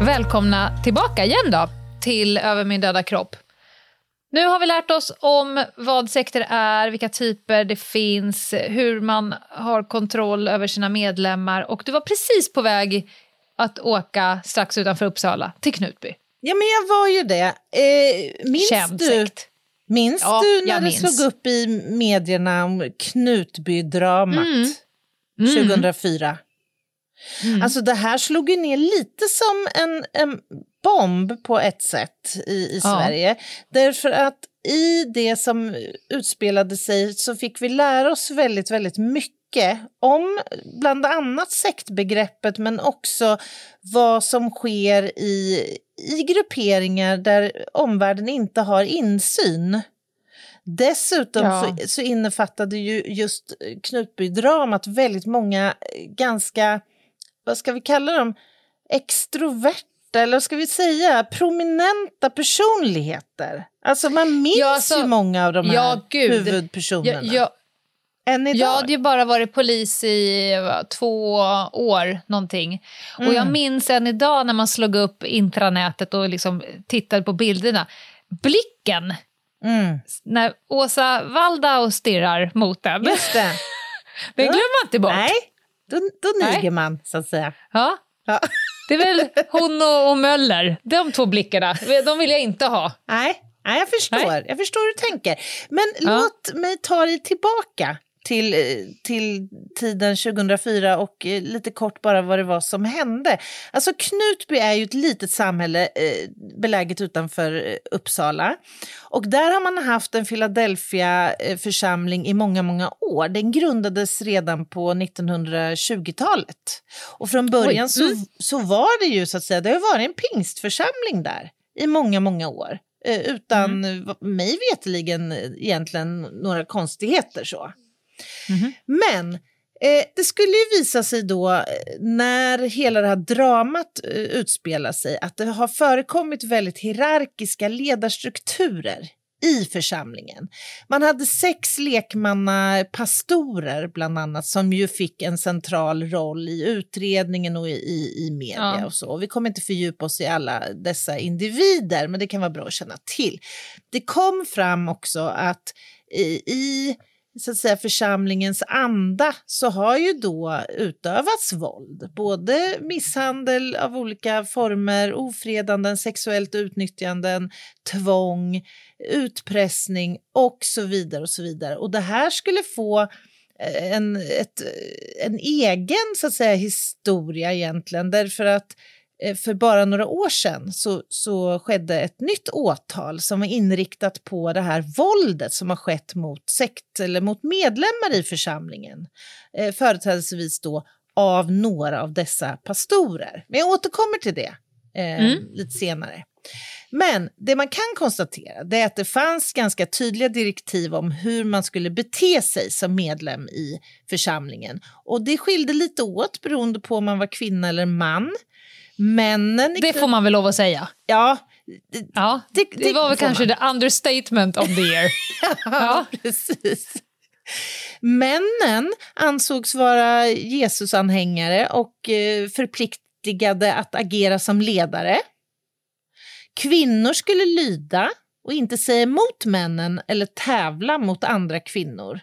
Välkomna tillbaka igen då till Över min döda kropp. Nu har vi lärt oss om vad sekter är, vilka typer det finns, hur man har kontroll över sina medlemmar och du var precis på väg att åka strax utanför Uppsala till Knutby. Ja, men jag var ju det. Eh, minns Känd du, sekt. minns Ja, du när det minns. slog upp i medierna om Knutby-dramat Mm. 2004? Alltså det här slog ju ner lite som en, en bomb på ett sätt i, i Ja. Sverige. Därför att i det som utspelade sig så fick vi lära oss väldigt, väldigt mycket om bland annat sektbegreppet men också vad som sker i, i grupperingar där omvärlden inte har insyn. Dessutom Ja. så, så innefattade ju just Knutbydramat väldigt många ganska, vad ska vi kalla dem, extroverta eller vad ska vi säga, prominenta personligheter. Alltså man minns Ja, alltså- ju många av de här ja, gud. huvudpersonerna. Än idag. jag hade ju bara varit polis i två år någonting. Och jag Mm. minns än idag när man slog upp intranätet och liksom tittade på bilderna. Blicken Mm, när Åsa Waldau stirrar mot den. just det. Den glömmer man inte bort. Nej, då, då niger man så att säga. Ja. Ja. Det är väl hon och, och Möller, de två blickarna. De vill jag inte ha. Nej, nej jag förstår. Nej. Jag förstår hur du tänker. Men Ja. låt mig ta dig tillbaka till, eh, till tiden 2004 och eh, lite kort bara vad det var som hände. Alltså Knutby är ju ett litet samhälle eh, beläget utanför eh, Uppsala. Och där har man haft en Philadelphia-församling i många, många år. Den grundades redan på 1920-talet. Och från början Oj, så, mm. så var det ju så att säga, det har varit en pingstförsamling där i många, många år. Utan Mm. mig veteligen egentligen några konstigheter så. Mhm. Men eh, det skulle ju visa sig då eh, när hela det här dramat eh, utspelar sig att det har förekommit väldigt hierarkiska ledarstrukturer i församlingen. Man hade sex lekmannapastorer bland annat som ju fick en central roll i utredningen och i, i, i media Ja. och så. Och Vi kommer inte fördjupa oss i alla dessa individer men det kan vara bra att känna till. Det kom fram också att i, i så att säga, församlingens anda så har ju då utövats våld. Både misshandel av olika former, ofredanden, sexuellt utnyttjanden, tvång, utpressning och så vidare. Och så vidare. Och det här skulle få eh, en, ett, en egen så att säga, historia egentligen därför att eh, för bara några år sedan så, så skedde ett nytt åtal som var inriktat på det här våldet som har skett mot sekt eller mot medlemmar i församlingen. Eh, företrädesvis då av några av dessa pastorer. Men jag återkommer till det eh, Mm. lite senare. Men det man kan konstatera det är att det fanns ganska tydliga direktiv om hur man skulle bete sig som medlem i församlingen. Och det skilde lite åt beroende på om man var kvinna eller man. Männen... Det får man väl lov att säga. Ja, Ja, det, det var väl kanske man. the understatement of the year. Ja, precis. Männen ansågs vara Jesusanhängare och eh, förpliktigade att agera som ledare. Kvinnor skulle lyda och inte säga emot männen eller tävla mot andra kvinnor.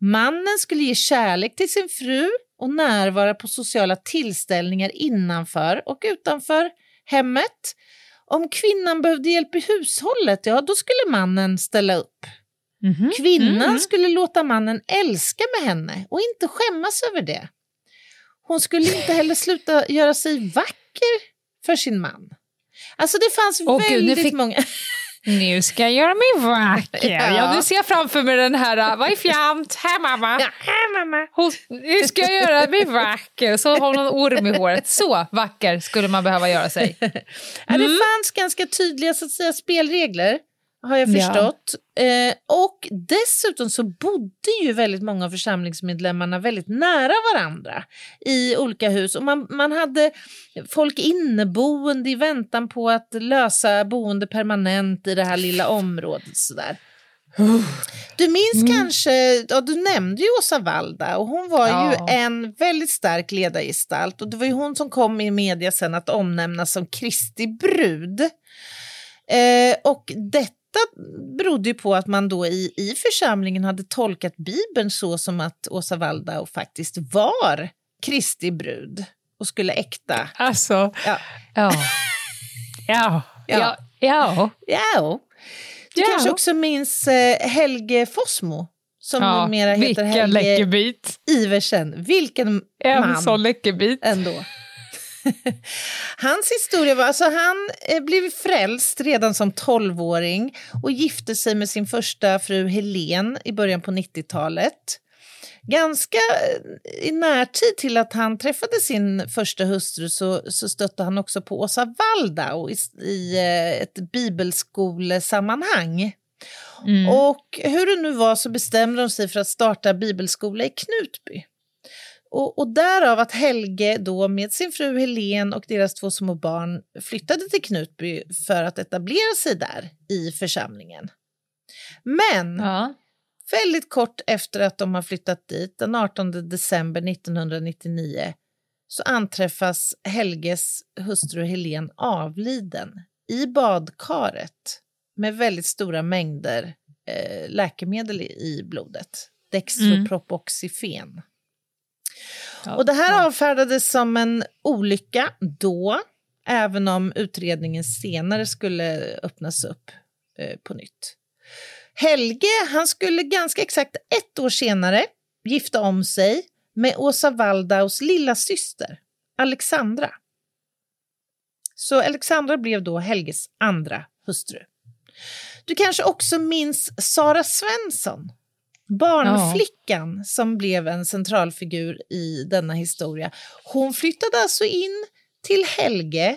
Mannen skulle ge kärlek till sin fru och närvara på sociala tillställningar innanför och utanför hemmet. Om kvinnan behövde hjälp i hushållet, ja då skulle mannen ställa upp. Kvinnan Mm. skulle låta mannen älska med henne och inte skämmas över det. Hon skulle inte heller sluta göra sig vacker för sin man. Alltså det fanns gud, nu väldigt fick- många... Nu ska jag göra mig vacker. Ja. Ja. nu ser jag framför mig den här, vad är fjant? Här mamma. Ja, här mamma. Hon, nu ska jag göra mig vacker. Så har hon en orm i håret. Så vacker skulle man behöva göra sig. Ja, det fanns ganska tydliga så att säga, spelregler, har jag Ja. förstått. Eh, och dessutom så bodde ju väldigt många av församlingsmedlemmarna väldigt nära varandra i olika hus. Och man, man hade folk inneboende i väntan på att lösa boende permanent i det här lilla området. Sådär. Du minns kanske, ja, du nämnde ju Åsa Valda och hon var Ja. ju en väldigt stark ledargestalt och det var ju hon som kom i media sen att omnämnas som Kristi brud. Eh, och detta berodde ju på att man då i, i församlingen hade tolkat Bibeln så som att Åsa Waldau faktiskt var Kristi brud och skulle äkta. Alltså, Ja. ja. Ja. Ja. Ja. Ja. Du Ja. kanske också minns eh, Helge Fossmo som ja. numera heter Vilken Helge läckerbit. Iversen. Vilken En man sån läckerbit. ändå. Hans historia var, alltså han eh, blev frälst redan som 12-åring och gifte sig med sin första fru Helen i början på 90-talet. Ganska eh, i närtid till att han träffade sin första hustru så, så stötte han också på Åsa Waldau i, i eh, ett bibelskolesammanhang. Mm. Och hur det nu var så bestämde de sig för att starta bibelskola i Knutby. Och, och därav att Helge då med sin fru Helen och deras två små barn flyttade till Knutby för att etablera sig där i församlingen. Men Ja. väldigt kort efter att de har flyttat dit, den 18 december 1999, så anträffas Helges hustru Helen avliden i badkaret med väldigt stora mängder eh, läkemedel i, blodet. Dextropropoxifen. Ja. Och det här avfärdades som en olycka då, även om utredningen senare skulle öppnas upp eh, på nytt. Helge han skulle ganska exakt ett år senare gifta om sig med Åsa Waldaus lilla syster Alexandra. Så Alexandra blev då Helges andra hustru. Du kanske också minns Sara Svensson, barnflickan som blev en centralfigur i denna historia. Hon flyttade alltså in till Helge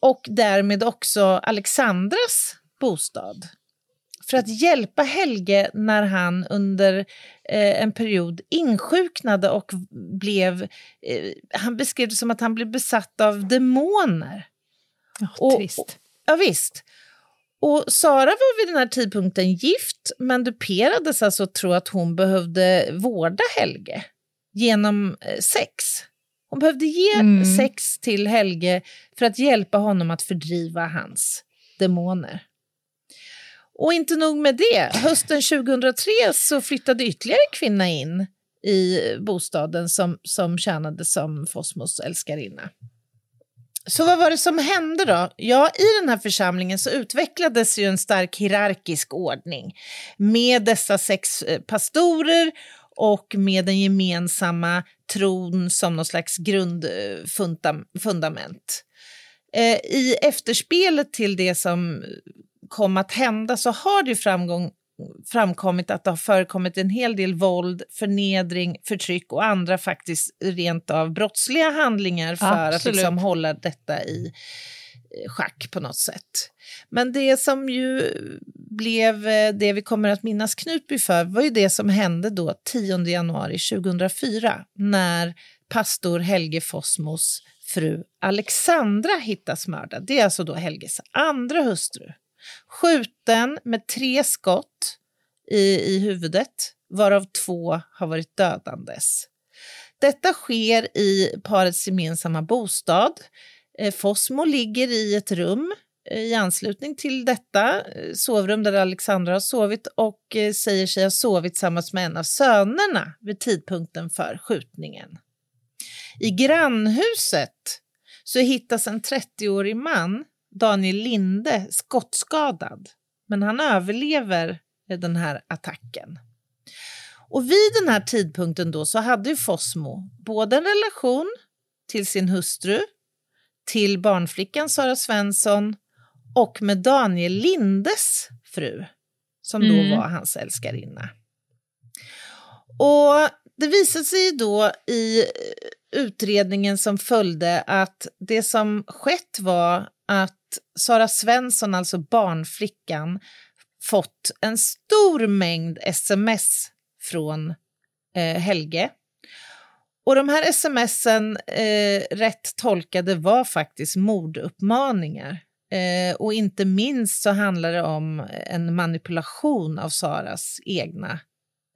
och därmed också Alexandras bostad för att hjälpa Helge när han under eh, en period insjuknade och blev... Eh, han beskrev det som att han blev besatt av demoner. Ja, Och- trist. Ja, visst. Och Sara var vid den här tidpunkten gift, men duperades alltså att tro att hon behövde vårda Helge genom eh, sex. Hon behövde ge Mm. sex till Helge för att hjälpa honom att fördriva hans demoner. Och inte nog med det, hösten 2003 så flyttade ytterligare en kvinna in i bostaden som, som tjänade som Fosmos älskarinna. Så vad var det som hände då? Ja, i den här församlingen så utvecklades ju en stark hierarkisk ordning med dessa sex eh, pastorer och med den gemensamma tron som någon slags grundfundament. Eh, eh, I efterspelet till det som kom att hända så har det ju framgång, framkommit att det har förekommit en hel del våld, förnedring, förtryck och andra faktiskt rent av brottsliga handlingar för Absolut. att liksom hålla detta i eh, schack på något sätt. Men det som ju blev eh, det vi kommer att minnas Knutby för var ju det som hände då 10 januari 2004 när pastor Helge Fossmos fru Alexandra hittas mördad. Det är alltså då Helges andra hustru. Skjuten med tre skott i, i huvudet, varav två har varit dödandes. Detta sker i parets gemensamma bostad. Eh, Fosmo Fossmo ligger i ett rum eh, i anslutning till detta eh, sovrum där Alexandra har sovit och säger sig ha sovit tillsammans med en av sönerna vid tidpunkten för skjutningen. I grannhuset så hittas en 30-årig man, Daniel Linde, skottskadad. Men han överlever den här attacken. Och vid den här tidpunkten då så hade ju Fossmo både en relation till sin hustru, till barnflickan Sara Svensson och med Daniel Lindes fru, som då Mm. var hans älskarinna. Och det visade sig då i utredningen som följde att det som skett var att Sara Svensson, alltså barnflickan, fått en stor mängd sms från eh, Helge. Och de här smsen, eh, rätt tolkade, var faktiskt morduppmaningar. Eh, och inte minst så handlar det om en manipulation av Saras egna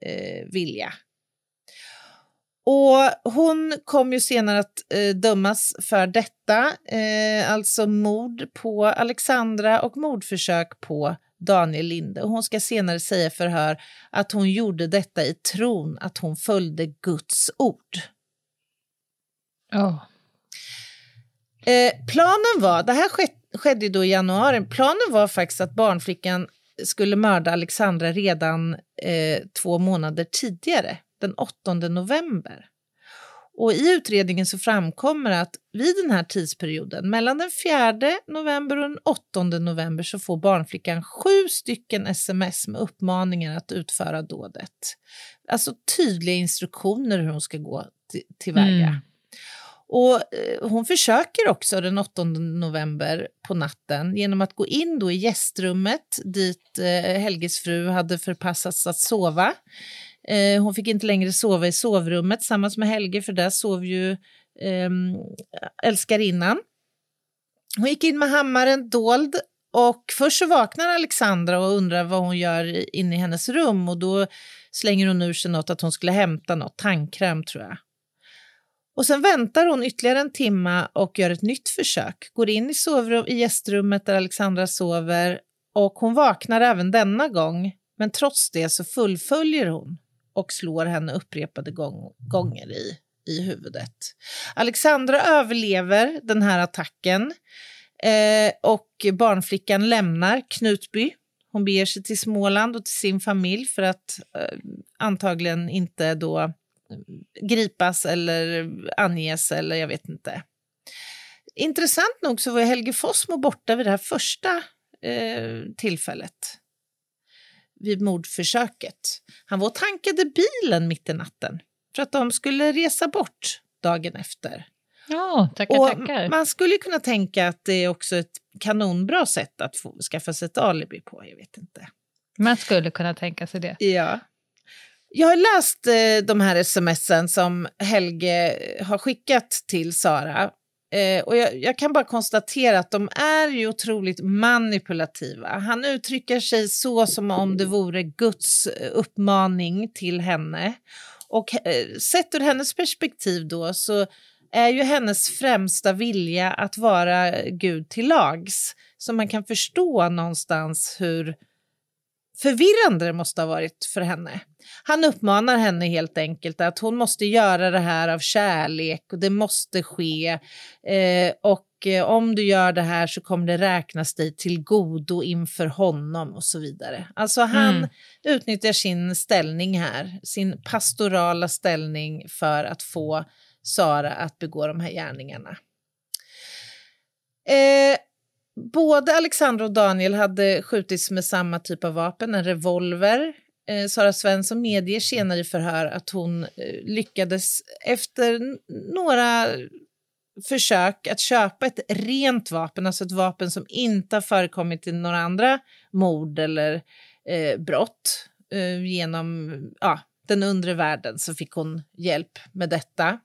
eh, vilja. Och hon kom ju senare att eh, dömas för detta, eh, alltså mord på Alexandra och mordförsök på Daniel Linde. Och hon ska senare säga förhör att hon gjorde detta i tron att hon följde Guds ord. Oh. Eh, planen var, det här sked, skedde då i januari, planen var faktiskt att barnflickan skulle mörda Alexandra redan eh, två månader tidigare, den 8 november. Och i utredningen så framkommer att vid den här tidsperioden, mellan den 4 november och den 8 november, så får barnflickan sju stycken sms med uppmaningar att utföra dådet. Alltså tydliga instruktioner hur hon ska gå till, tillväga. Mm. Och eh, hon försöker också den 8 november på natten genom att gå in då i gästrummet dit eh, Helges fru hade förpassats att sova. Eh, hon fick inte längre sova i sovrummet tillsammans med Helge för där sov ju eh, älskarinnan. Hon gick in med hammaren dold och först så vaknar Alexandra och undrar vad hon gör inne i hennes rum och då slänger hon ur sig något att hon skulle hämta något, tandkräm tror jag. Och sen väntar hon ytterligare en timma och gör ett nytt försök. Går in i, sovrum, i gästrummet där Alexandra sover och hon vaknar även denna gång. Men trots det så fullföljer hon och slår henne upprepade gång, gånger i, i huvudet. Alexandra överlever den här attacken eh, och barnflickan lämnar Knutby. Hon beger sig till Småland och till sin familj för att eh, antagligen inte då eh, gripas eller anges eller jag vet inte. Intressant nog så var Helge Fossmo borta vid det här första eh, tillfället. Vid mordförsöket. Han var och tankade bilen mitt i natten för att de skulle resa bort dagen efter. Ja, tackar, och tackar. Man skulle kunna tänka att det är också ett kanonbra sätt att få, skaffa sig ett alibi på. Jag vet inte. Man skulle kunna tänka sig det. Ja. Jag har läst eh, de här smsen som Helge har skickat till Sara. Eh, och jag, jag kan bara konstatera att de är ju otroligt manipulativa. Han uttrycker sig så som om det vore Guds eh, uppmaning till henne. Och eh, sett ur hennes perspektiv då så är ju hennes främsta vilja att vara Gud till lags. Så man kan förstå någonstans hur förvirrande det måste ha varit för henne. Han uppmanar henne helt enkelt att hon måste göra det här av kärlek och det måste ske. Eh, och eh, om du gör det här så kommer det räknas dig till godo inför honom och så vidare. Alltså han Mm. utnyttjar sin ställning här, sin pastorala ställning för att få Sara att begå de här gärningarna. Eh, både Alexandra och Daniel hade skjutits med samma typ av vapen, en revolver. Eh, Sara Svensson medger senare i förhör att hon eh, lyckades efter några försök att köpa ett rent vapen, alltså ett vapen som inte har förekommit i några andra mord eller eh, brott eh, genom ja, den undre världen så fick hon hjälp med detta.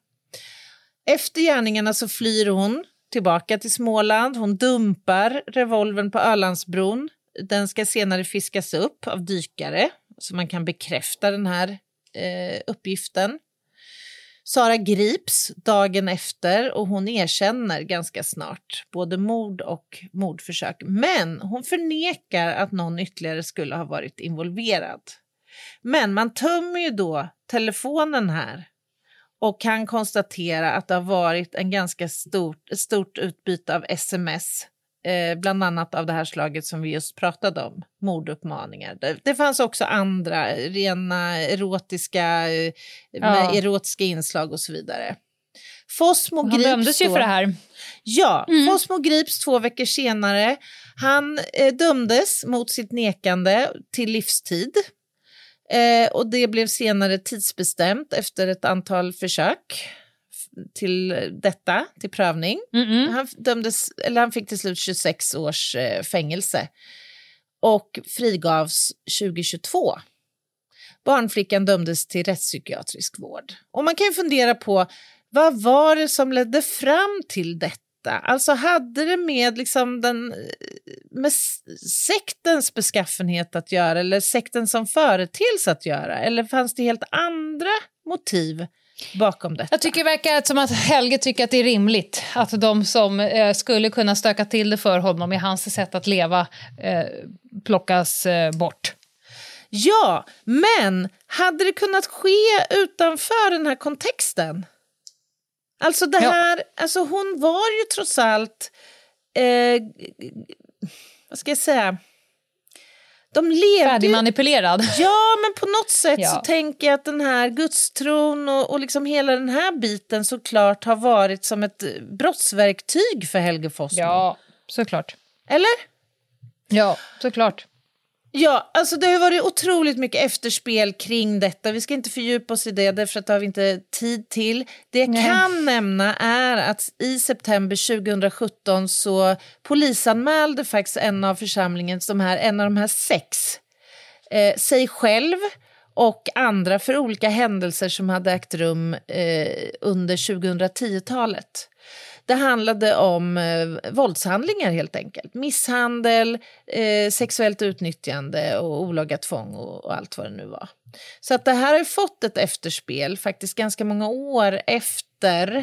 Efter gärningarna så flyr hon tillbaka till Småland. Hon dumpar revolvern på Ölandsbron. Den ska senare fiskas upp av dykare så man kan bekräfta den här eh, uppgiften. Sara grips dagen efter och hon erkänner ganska snart både mord och mordförsök. Men hon förnekar att någon ytterligare skulle ha varit involverad. Men man tömmer ju då telefonen här och kan konstatera att det har varit en ganska stort, stort utbyte av sms eh, bland annat av det här slaget som vi just pratade om, morduppmaningar. Det, det fanns också andra, rena erotiska, eh, Ja. erotiska inslag och så vidare. Fossmo Han grips dömdes ju då- för det här. Ja, Mm. Fossmo grips två veckor senare. Han eh, dömdes mot sitt nekande till livstid. Eh, och det blev senare tidsbestämt efter ett antal försök till detta, till prövning. Mm-mm. Han, dömdes, eller han fick till slut 26 års eh, fängelse och frigavs 2022. Barnflickan dömdes till rättspsykiatrisk vård. Och man kan ju fundera på vad var det som ledde fram till detta? Alltså hade det med, liksom den, med s- sektens beskaffenhet att göra eller sekten som företeelse att göra? Eller fanns det helt andra motiv bakom detta? Jag tycker det verkar som att Helge tycker att det är rimligt att de som eh, skulle kunna stöka till det för honom i hans sätt att leva eh, plockas eh, bort. Ja, men hade det kunnat ske utanför den här kontexten? Alltså det Ja. här, alltså hon var ju trots allt, eh, vad ska jag säga, de levde Färdigmanipulerad. Ja, men på något sätt så Ja. tänker jag att den här gudstron och, och liksom hela den här biten såklart har varit som ett eh, brottsverktyg för Helge Fossmo. Ja, såklart. Eller? Ja, såklart. Ja, alltså det har varit otroligt mycket efterspel kring detta. Vi ska inte fördjupa oss i det, därför att det har vi inte tid till. Det jag Nej. kan nämna är att i september 2017 så polisanmälde faktiskt en av församlingens, de här, en av de här sex, eh, sig själv och andra för olika händelser som hade ägt rum eh, under 2010-talet. Det handlade om eh, våldshandlingar helt enkelt. Misshandel, eh, sexuellt utnyttjande och olaga tvång och, och allt vad det nu var. Så att det här har fått ett efterspel faktiskt ganska många år efter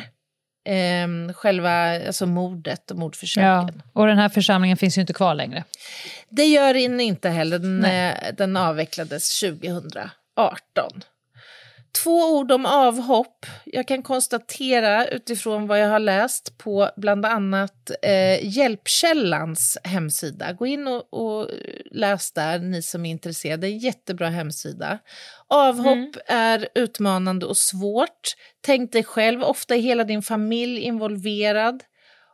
eh, själva alltså mordet och mordförsöken. Ja. Och den här församlingen finns ju inte kvar längre. Det gör den inte heller. Den, eh, den avvecklades 2018. Två ord om avhopp. Jag kan konstatera utifrån vad jag har läst på bland annat eh, Hjälpkällans hemsida. Gå in och, och läs där, ni som är intresserade. Det är en jättebra hemsida. Avhopp är utmanande och svårt. Tänk dig själv, ofta är hela din familj involverad.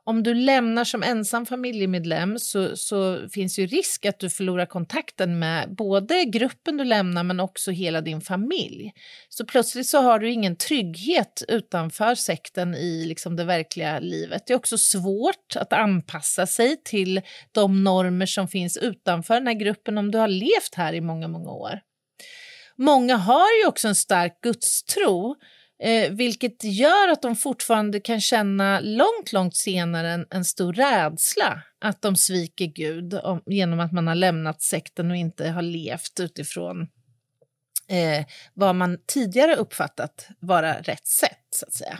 Om du lämnar som ensam familjemedlem så, så finns ju risk att du förlorar kontakten med både gruppen du lämnar men också hela din familj. Så plötsligt så har du ingen trygghet utanför sekten i liksom det verkliga livet. Det är också svårt att anpassa sig till de normer som finns utanför den här gruppen om du har levt här i många, många år. Många har ju också en stark gudstro Eh, vilket gör att de fortfarande kan känna långt, långt senare en, en stor rädsla att de sviker Gud om, genom att man har lämnat sekten och inte har levt utifrån eh, vad man tidigare uppfattat vara rätt sätt, så att säga.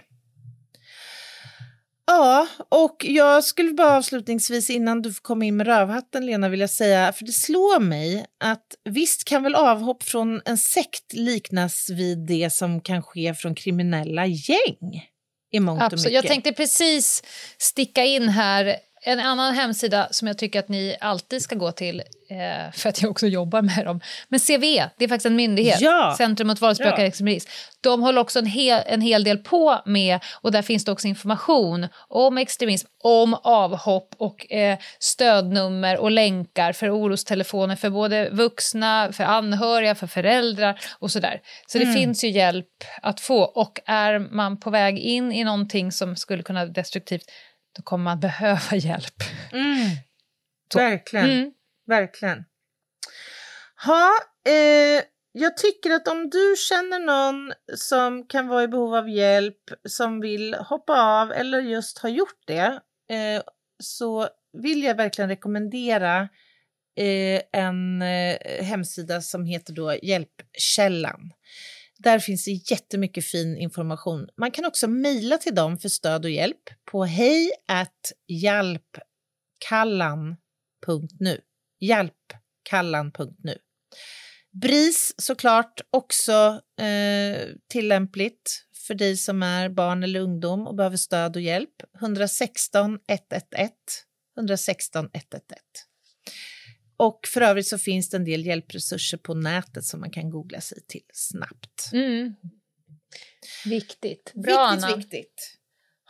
Ja, och jag skulle bara avslutningsvis innan du får komma in med rövhatten Lena vilja säga, för det slår mig att visst kan väl avhopp från en sekt liknas vid det som kan ske från kriminella gäng i mångt och Absolut. mycket. Jag tänkte precis sticka in här en annan hemsida som jag tycker att ni alltid ska gå till eh, för att jag också jobbar med dem. Men CVE, det är faktiskt en myndighet, Ja. Centrum mot våldsbejakande Ja. extremism. De håller också en hel, en hel del på med, och där finns det också information om extremism, om avhopp och eh, stödnummer och länkar för orostelefoner för både vuxna, för anhöriga, för föräldrar och sådär. Så det Mm. finns ju hjälp att få. Och är man på väg in i någonting som skulle kunna vara destruktivt, då kommer man behöva hjälp. Mm. Verkligen. Mm. Verkligen. Ha, eh, jag tycker att om du känner någon som kan vara i behov av hjälp, som vill hoppa av eller just har gjort det, eh, så vill jag verkligen rekommendera eh, en eh, hemsida som heter då Hjälpkällan. Där finns det jättemycket fin information. Man kan också mejla till dem för stöd och hjälp på hej hjälpkallan.nu. Hjälpkallan.nu. BRIS såklart också eh, tillämpligt för dig som är barn eller ungdom och behöver stöd och hjälp. 116 111 116 111. Och för övrigt så finns det en del hjälpresurser på nätet som man kan googla sig till snabbt. Mm. Viktigt. Bra, viktigt, Anna. viktigt.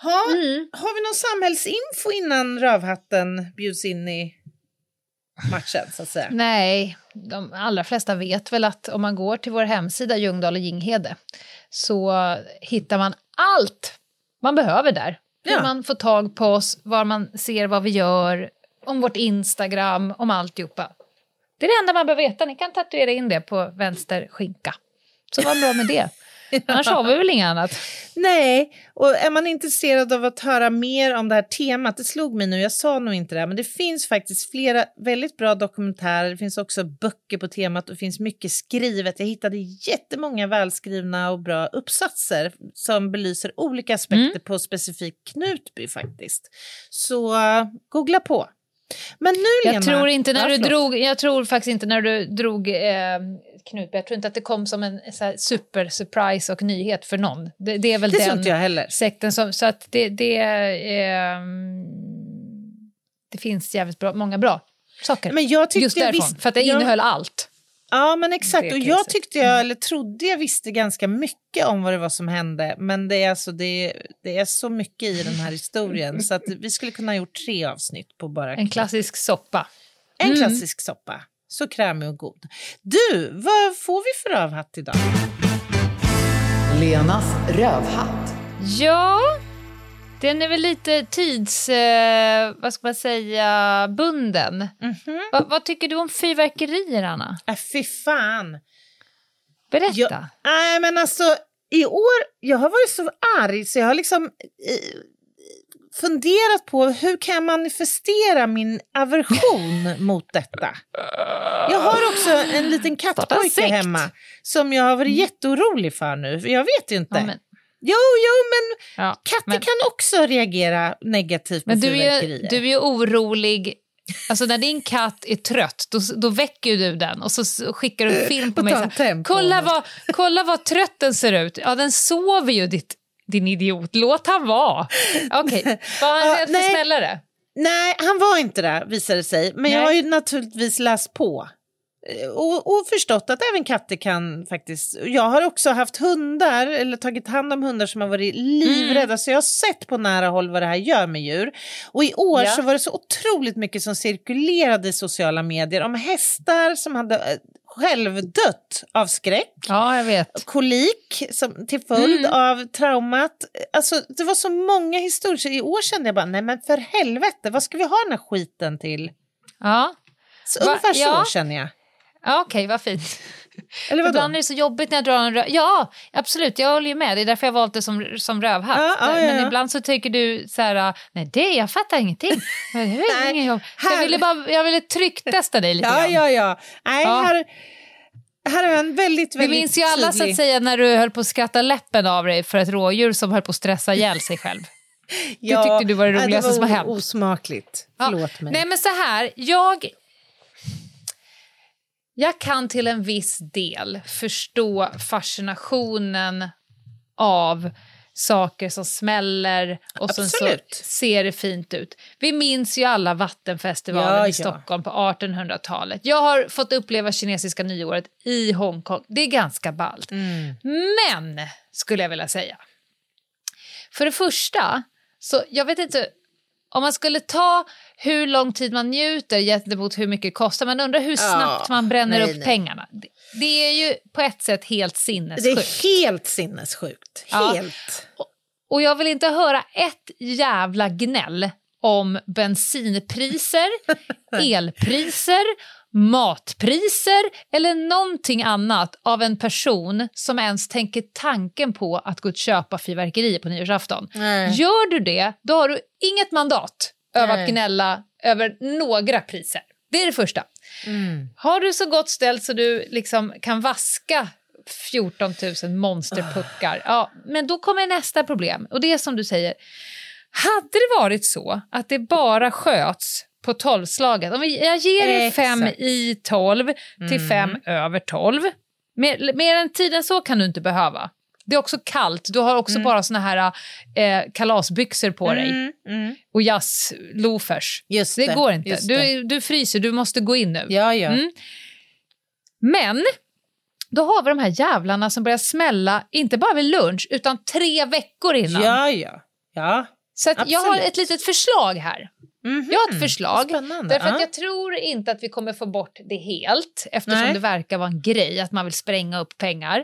Ha, Mm. Har vi någon samhällsinfo innan Rövhatten bjuds in i matchen så att säga? Nej, de allra flesta vet väl att om man går till vår hemsida Ljungdahl och Ginghede så hittar man allt man behöver där. Hur Ja. man får tag på oss, var man ser vad vi gör, om vårt Instagram, om alltihopa. Det är det enda man behöver veta. Ni kan tatuera in det på vänster skinka. Så var bra med det. Annars har vi väl inget annat. Nej, och är man intresserad av att höra mer om det här temat, det slog mig nu, jag sa nog inte det, men det finns faktiskt flera väldigt bra dokumentärer, det finns också böcker på temat och det finns mycket skrivet. Jag hittade jättemånga välskrivna och bra uppsatser som belyser olika aspekter på specifikt Knutby faktiskt. Så uh, googla på. Men nu Lena... Jag tror, inte när Ja, du drog, jag tror faktiskt inte när du drog eh, Knutby, jag tror inte att det kom som en super surprise och nyhet för någon. Det, det är väl Det den jag heller. sekten som, så att det, det, eh, det finns jävligt bra, många bra saker. Men jag tyckte Just därifrån, visste- för att det jag- innehöll allt. Ja, men exakt. Och jag tyckte jag, eller trodde jag visste ganska mycket om vad det var som hände. Men det är, alltså, det, det är så mycket i den här historien så att vi skulle kunna ha gjort tre avsnitt på bara En klassisk soppa. en Mm. klassisk soppa. Så krämig och god. Du, vad får vi för rövhatt idag? Lenas rövhatt. Ja, den är väl lite tids... Eh, vad ska man säga? Bunden. Mhm. Va, vad tycker du om fyrverkerier, Anna? Äh, fy fan. Berätta. Nej, men alltså i år, jag har varit så arg så jag har liksom eh, funderat på hur kan jag manifestera min aversion mot detta. Jag har också en liten kattpojke hemma som jag har varit jätteorolig för nu. Jag vet inte. Ja, Jo, jo, men ja, katter men, kan också reagera negativt på men du, är, du är orolig. Alltså när din katt är trött, då, då väcker du den och så skickar du en film på mig. här, kolla, vad, kolla vad trött den ser ut. Ja, den sover ju, ditt, din idiot. Låt han vara. Okej, var han rädd för nej. smällare? Nej, han var inte det visade det sig. Men jag Nej. har ju naturligtvis läst på. Eh, Och, och förstått att även katter kan faktiskt... Jag har också haft hundar, eller tagit hand om hundar som har varit livrädda. Mm. Så jag har sett på nära håll vad det här gör med djur. Och i år Ja. så var det så otroligt mycket som cirkulerade i sociala medier om hästar som hade eh, självdött av skräck Ja, jag vet. kolik som, till följd Mm. av traumat. Alltså, det var så många historier, så i år kände jag bara, nej men för helvete, vad ska vi ha den här skiten till? Ja, Så Va? ungefär Ja. så känner jag. Ja okej, vad fint. Eller vadå? Ibland är det så jobbigt när jag drar en röv. Ja, absolut, jag håller ju med. Det är därför jag valt det som, som rövhatt. Ja, ja, ja, Men ibland så tycker du så här, nej det, jag fattar ingenting. Det är ingen jobb. Så här- Jag ville, bara, jag ville trycktesta dig lite Ja, grann. ja, ja. Nej, Ja. Här, här jag en väldigt, Vi väldigt minns ju alla så tydlig... att säga när du höll på att skratta läppen av dig för ett rådjur som höll på att stressa ihjäl sig själv. Ja, tyckte du var det roligaste var som har hänt. osmakligt. Förlåt mig. Nej men så här, jag... Jag kan till en viss del förstå fascinationen av saker som smäller och sen så ser det fint ut. Vi minns ju alla Vattenfestivalen Ja, i ja. Stockholm på 1800-talet. Jag har fått uppleva kinesiska nyåret i Hongkong. Det är ganska ballt. Mm. Men, skulle jag vilja säga. För det första, så jag vet inte, om man skulle ta hur lång tid man njuter gentemot hur mycket det kostar, man undrar hur snabbt man bränner nej, upp nej. pengarna. Det, det är ju på ett sätt helt Det sinnessjukt. är helt sinnessjukt. Ja. Helt. Och jag vill inte höra ett jävla gnäll om bensinpriser, elpriser, matpriser eller någonting annat av en person som ens tänker tanken på att gå och köpa fyrverkerier på nyårsafton. Nej. Gör du det, då har du inget mandat över Nej. att gnälla över några priser. Det är det första. Mm. Har du så gott ställt så du liksom kan vaska 14 000 monsterpuckar, ja, men då kommer nästa problem. Och det är som du säger, hade det varit så att det bara sköts på tolvslaget, om vi, jag ger er Exakt. fem i tolv till fem över tolv, mer, mer än tiden så kan du inte behöva. Det är också kallt, du har också bara såna här eh, kalasbyxor på dig Mm, mm. och jazzloafers. Det det, går inte. Du, du fryser, du måste gå in nu. Ja, ja. Mm. Men då har vi de här jävlarna som börjar smälla, inte bara vid lunch, utan tre veckor innan. Ja, ja. ja. Så jag har ett litet förslag här. Mhm. Jag har ett förslag. Spännande. Därför att ja. jag tror inte att vi kommer få bort det helt eftersom Nej. det verkar vara en grej att man vill spränga upp pengar.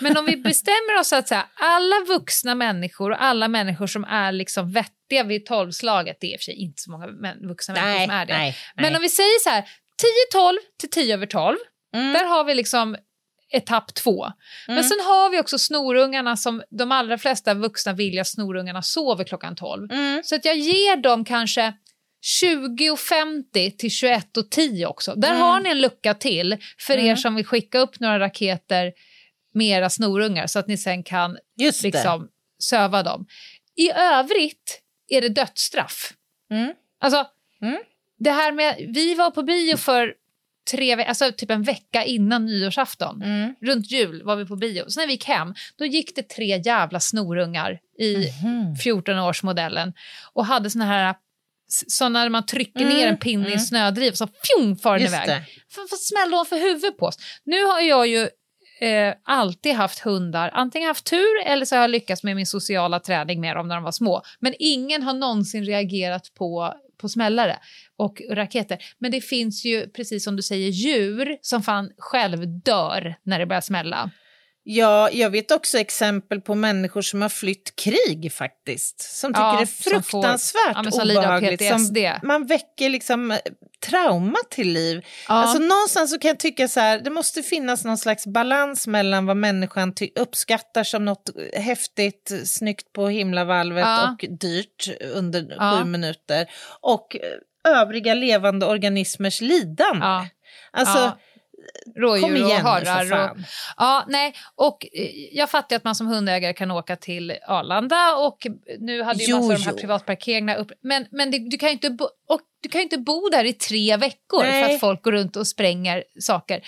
Men om vi bestämmer oss att så här, alla vuxna människor och alla människor som är liksom vettiga vid tolvslaget, det är i och för sig inte så många vuxna människor Nej, som är det. nej, Men om vi säger så här, 10-12 till 10 över 12, Mm. där har vi liksom etapp två. Men sen har vi också snorungarna som de allra flesta vuxna vill att snorungarna sover klockan 12. Mm. Så att jag ger dem kanske 20.50 till 21.10 också. Där Mm. har ni en lucka till för er som vill skicka upp några raketer med era snorungar så att ni sen kan Just det. liksom söva dem. I övrigt är det dödsstraff. Mm. Alltså, Mm. det här med... Vi var på bio för tre alltså typ en vecka innan nyårsafton. Mm. Runt jul var vi på bio. Så när vi gick hem, då gick det tre jävla snorungar i Mhm. 14-årsmodellen och hade såna här såna där man trycker Mm, ner en pinne i en mm. snödriv så fjong far den Just iväg. För, för smällde de för huvudet på oss. Nu har jag ju eh, alltid haft hundar, antingen haft tur eller så har jag lyckats med min sociala träning med dem när de var små. Men ingen har någonsin reagerat på, på smällare och raketer. Men det finns ju, precis som du säger, djur som fan själv dör när det börjar smälla. Ja, jag vet också exempel på människor som har flytt krig faktiskt. Som tycker Ja, det är som får- fruktansvärt ja, som lider av obehagligt. Som man väcker liksom eh, trauma till liv. Ja. Alltså någonstans så kan jag tycka så här, det måste finnas någon slags balans mellan vad människan uppskattar som något häftigt, snyggt på himlavalvet Ja. och dyrt under Ja. sju minuter. Och eh, övriga levande organismers lidande. Ja. Alltså, Ja. Rådjur Kom igen och harrar. Och, ja, nej, och eh, jag fattar att man som hundägare kan åka till Arlanda och nu hade ju Jo, massor av de här privatparkeringarna upp. Men, men det, du, kan ju inte och du kan ju inte bo där i tre veckor Nej. för att folk går runt och spränger saker.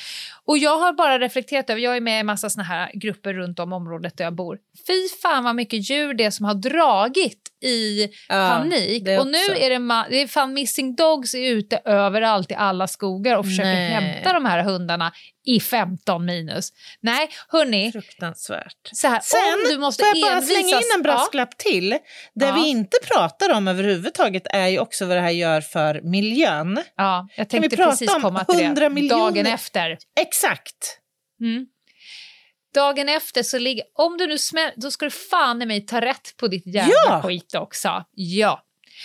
Och jag har bara reflekterat över, jag är med i massa såna här grupper runt om området där jag bor. Fy fan vad mycket djur det är som har dragit i Ja, panik. Och nu är det, det är fan missing dogs är ute överallt i alla skogar och försöker Nej. hämta de här hundarna i 15 minus. Nej, hörni, fruktansvärt. så här, Sen om du måste får jag bara slänga in en brasklapp till. Det Ja. vi inte pratar om överhuvudtaget är ju också vad det här gör för miljön. Ja, ja, jag Kan vi tänkte prata precis om komma till 100 det. miljoner? Dagen efter. Exakt. Mm. Dagen efter så ligger... Om du nu smäller, då ska du fan i mig ta rätt på ditt jävla Ja. skit också. Ja.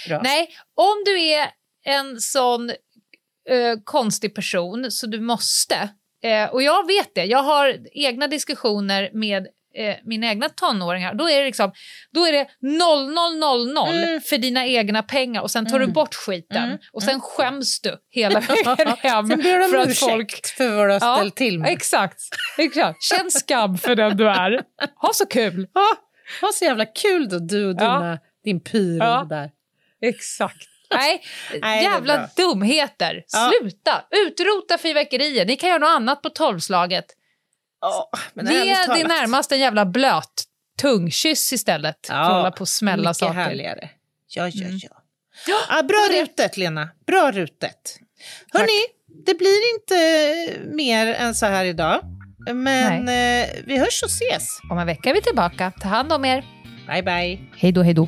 Bra. Nej, om du är en sån eh, konstig person så du måste, eh, och jag vet det, jag har egna diskussioner med eh, mina egna tonåringar, då är det liksom då är det 0000 Mm. för dina egna pengar och sen tar du bort skiten Mm. och sen skäms du hela vägen hem Sen ber för om att ursäkt folk för vad du har ställt till med. Exakt, exakt. Känn skam för den du är. Ha så kul. Ja, ha så jävla kul då, du och Ja. dina, din pyro Ja. där. Exakt. Nej, Nej, jävla dumheter. Ja. Sluta! Utrota fyrverkerier. Ni kan göra något annat på tolvslaget. Ja, men Ge ärligt det talat. närmast en jävla blöt tungkyss istället. för att hålla på smälla mycket saker. härligare. Ja, ja, Mm. ja. ja bra rutet, Lena. Bra rutet. Hörni, det blir inte mer än så här idag. Men eh, vi hörs och ses. Om en vecka är vi tillbaka. Ta hand om er. Bye, bye. Hej då, hej då.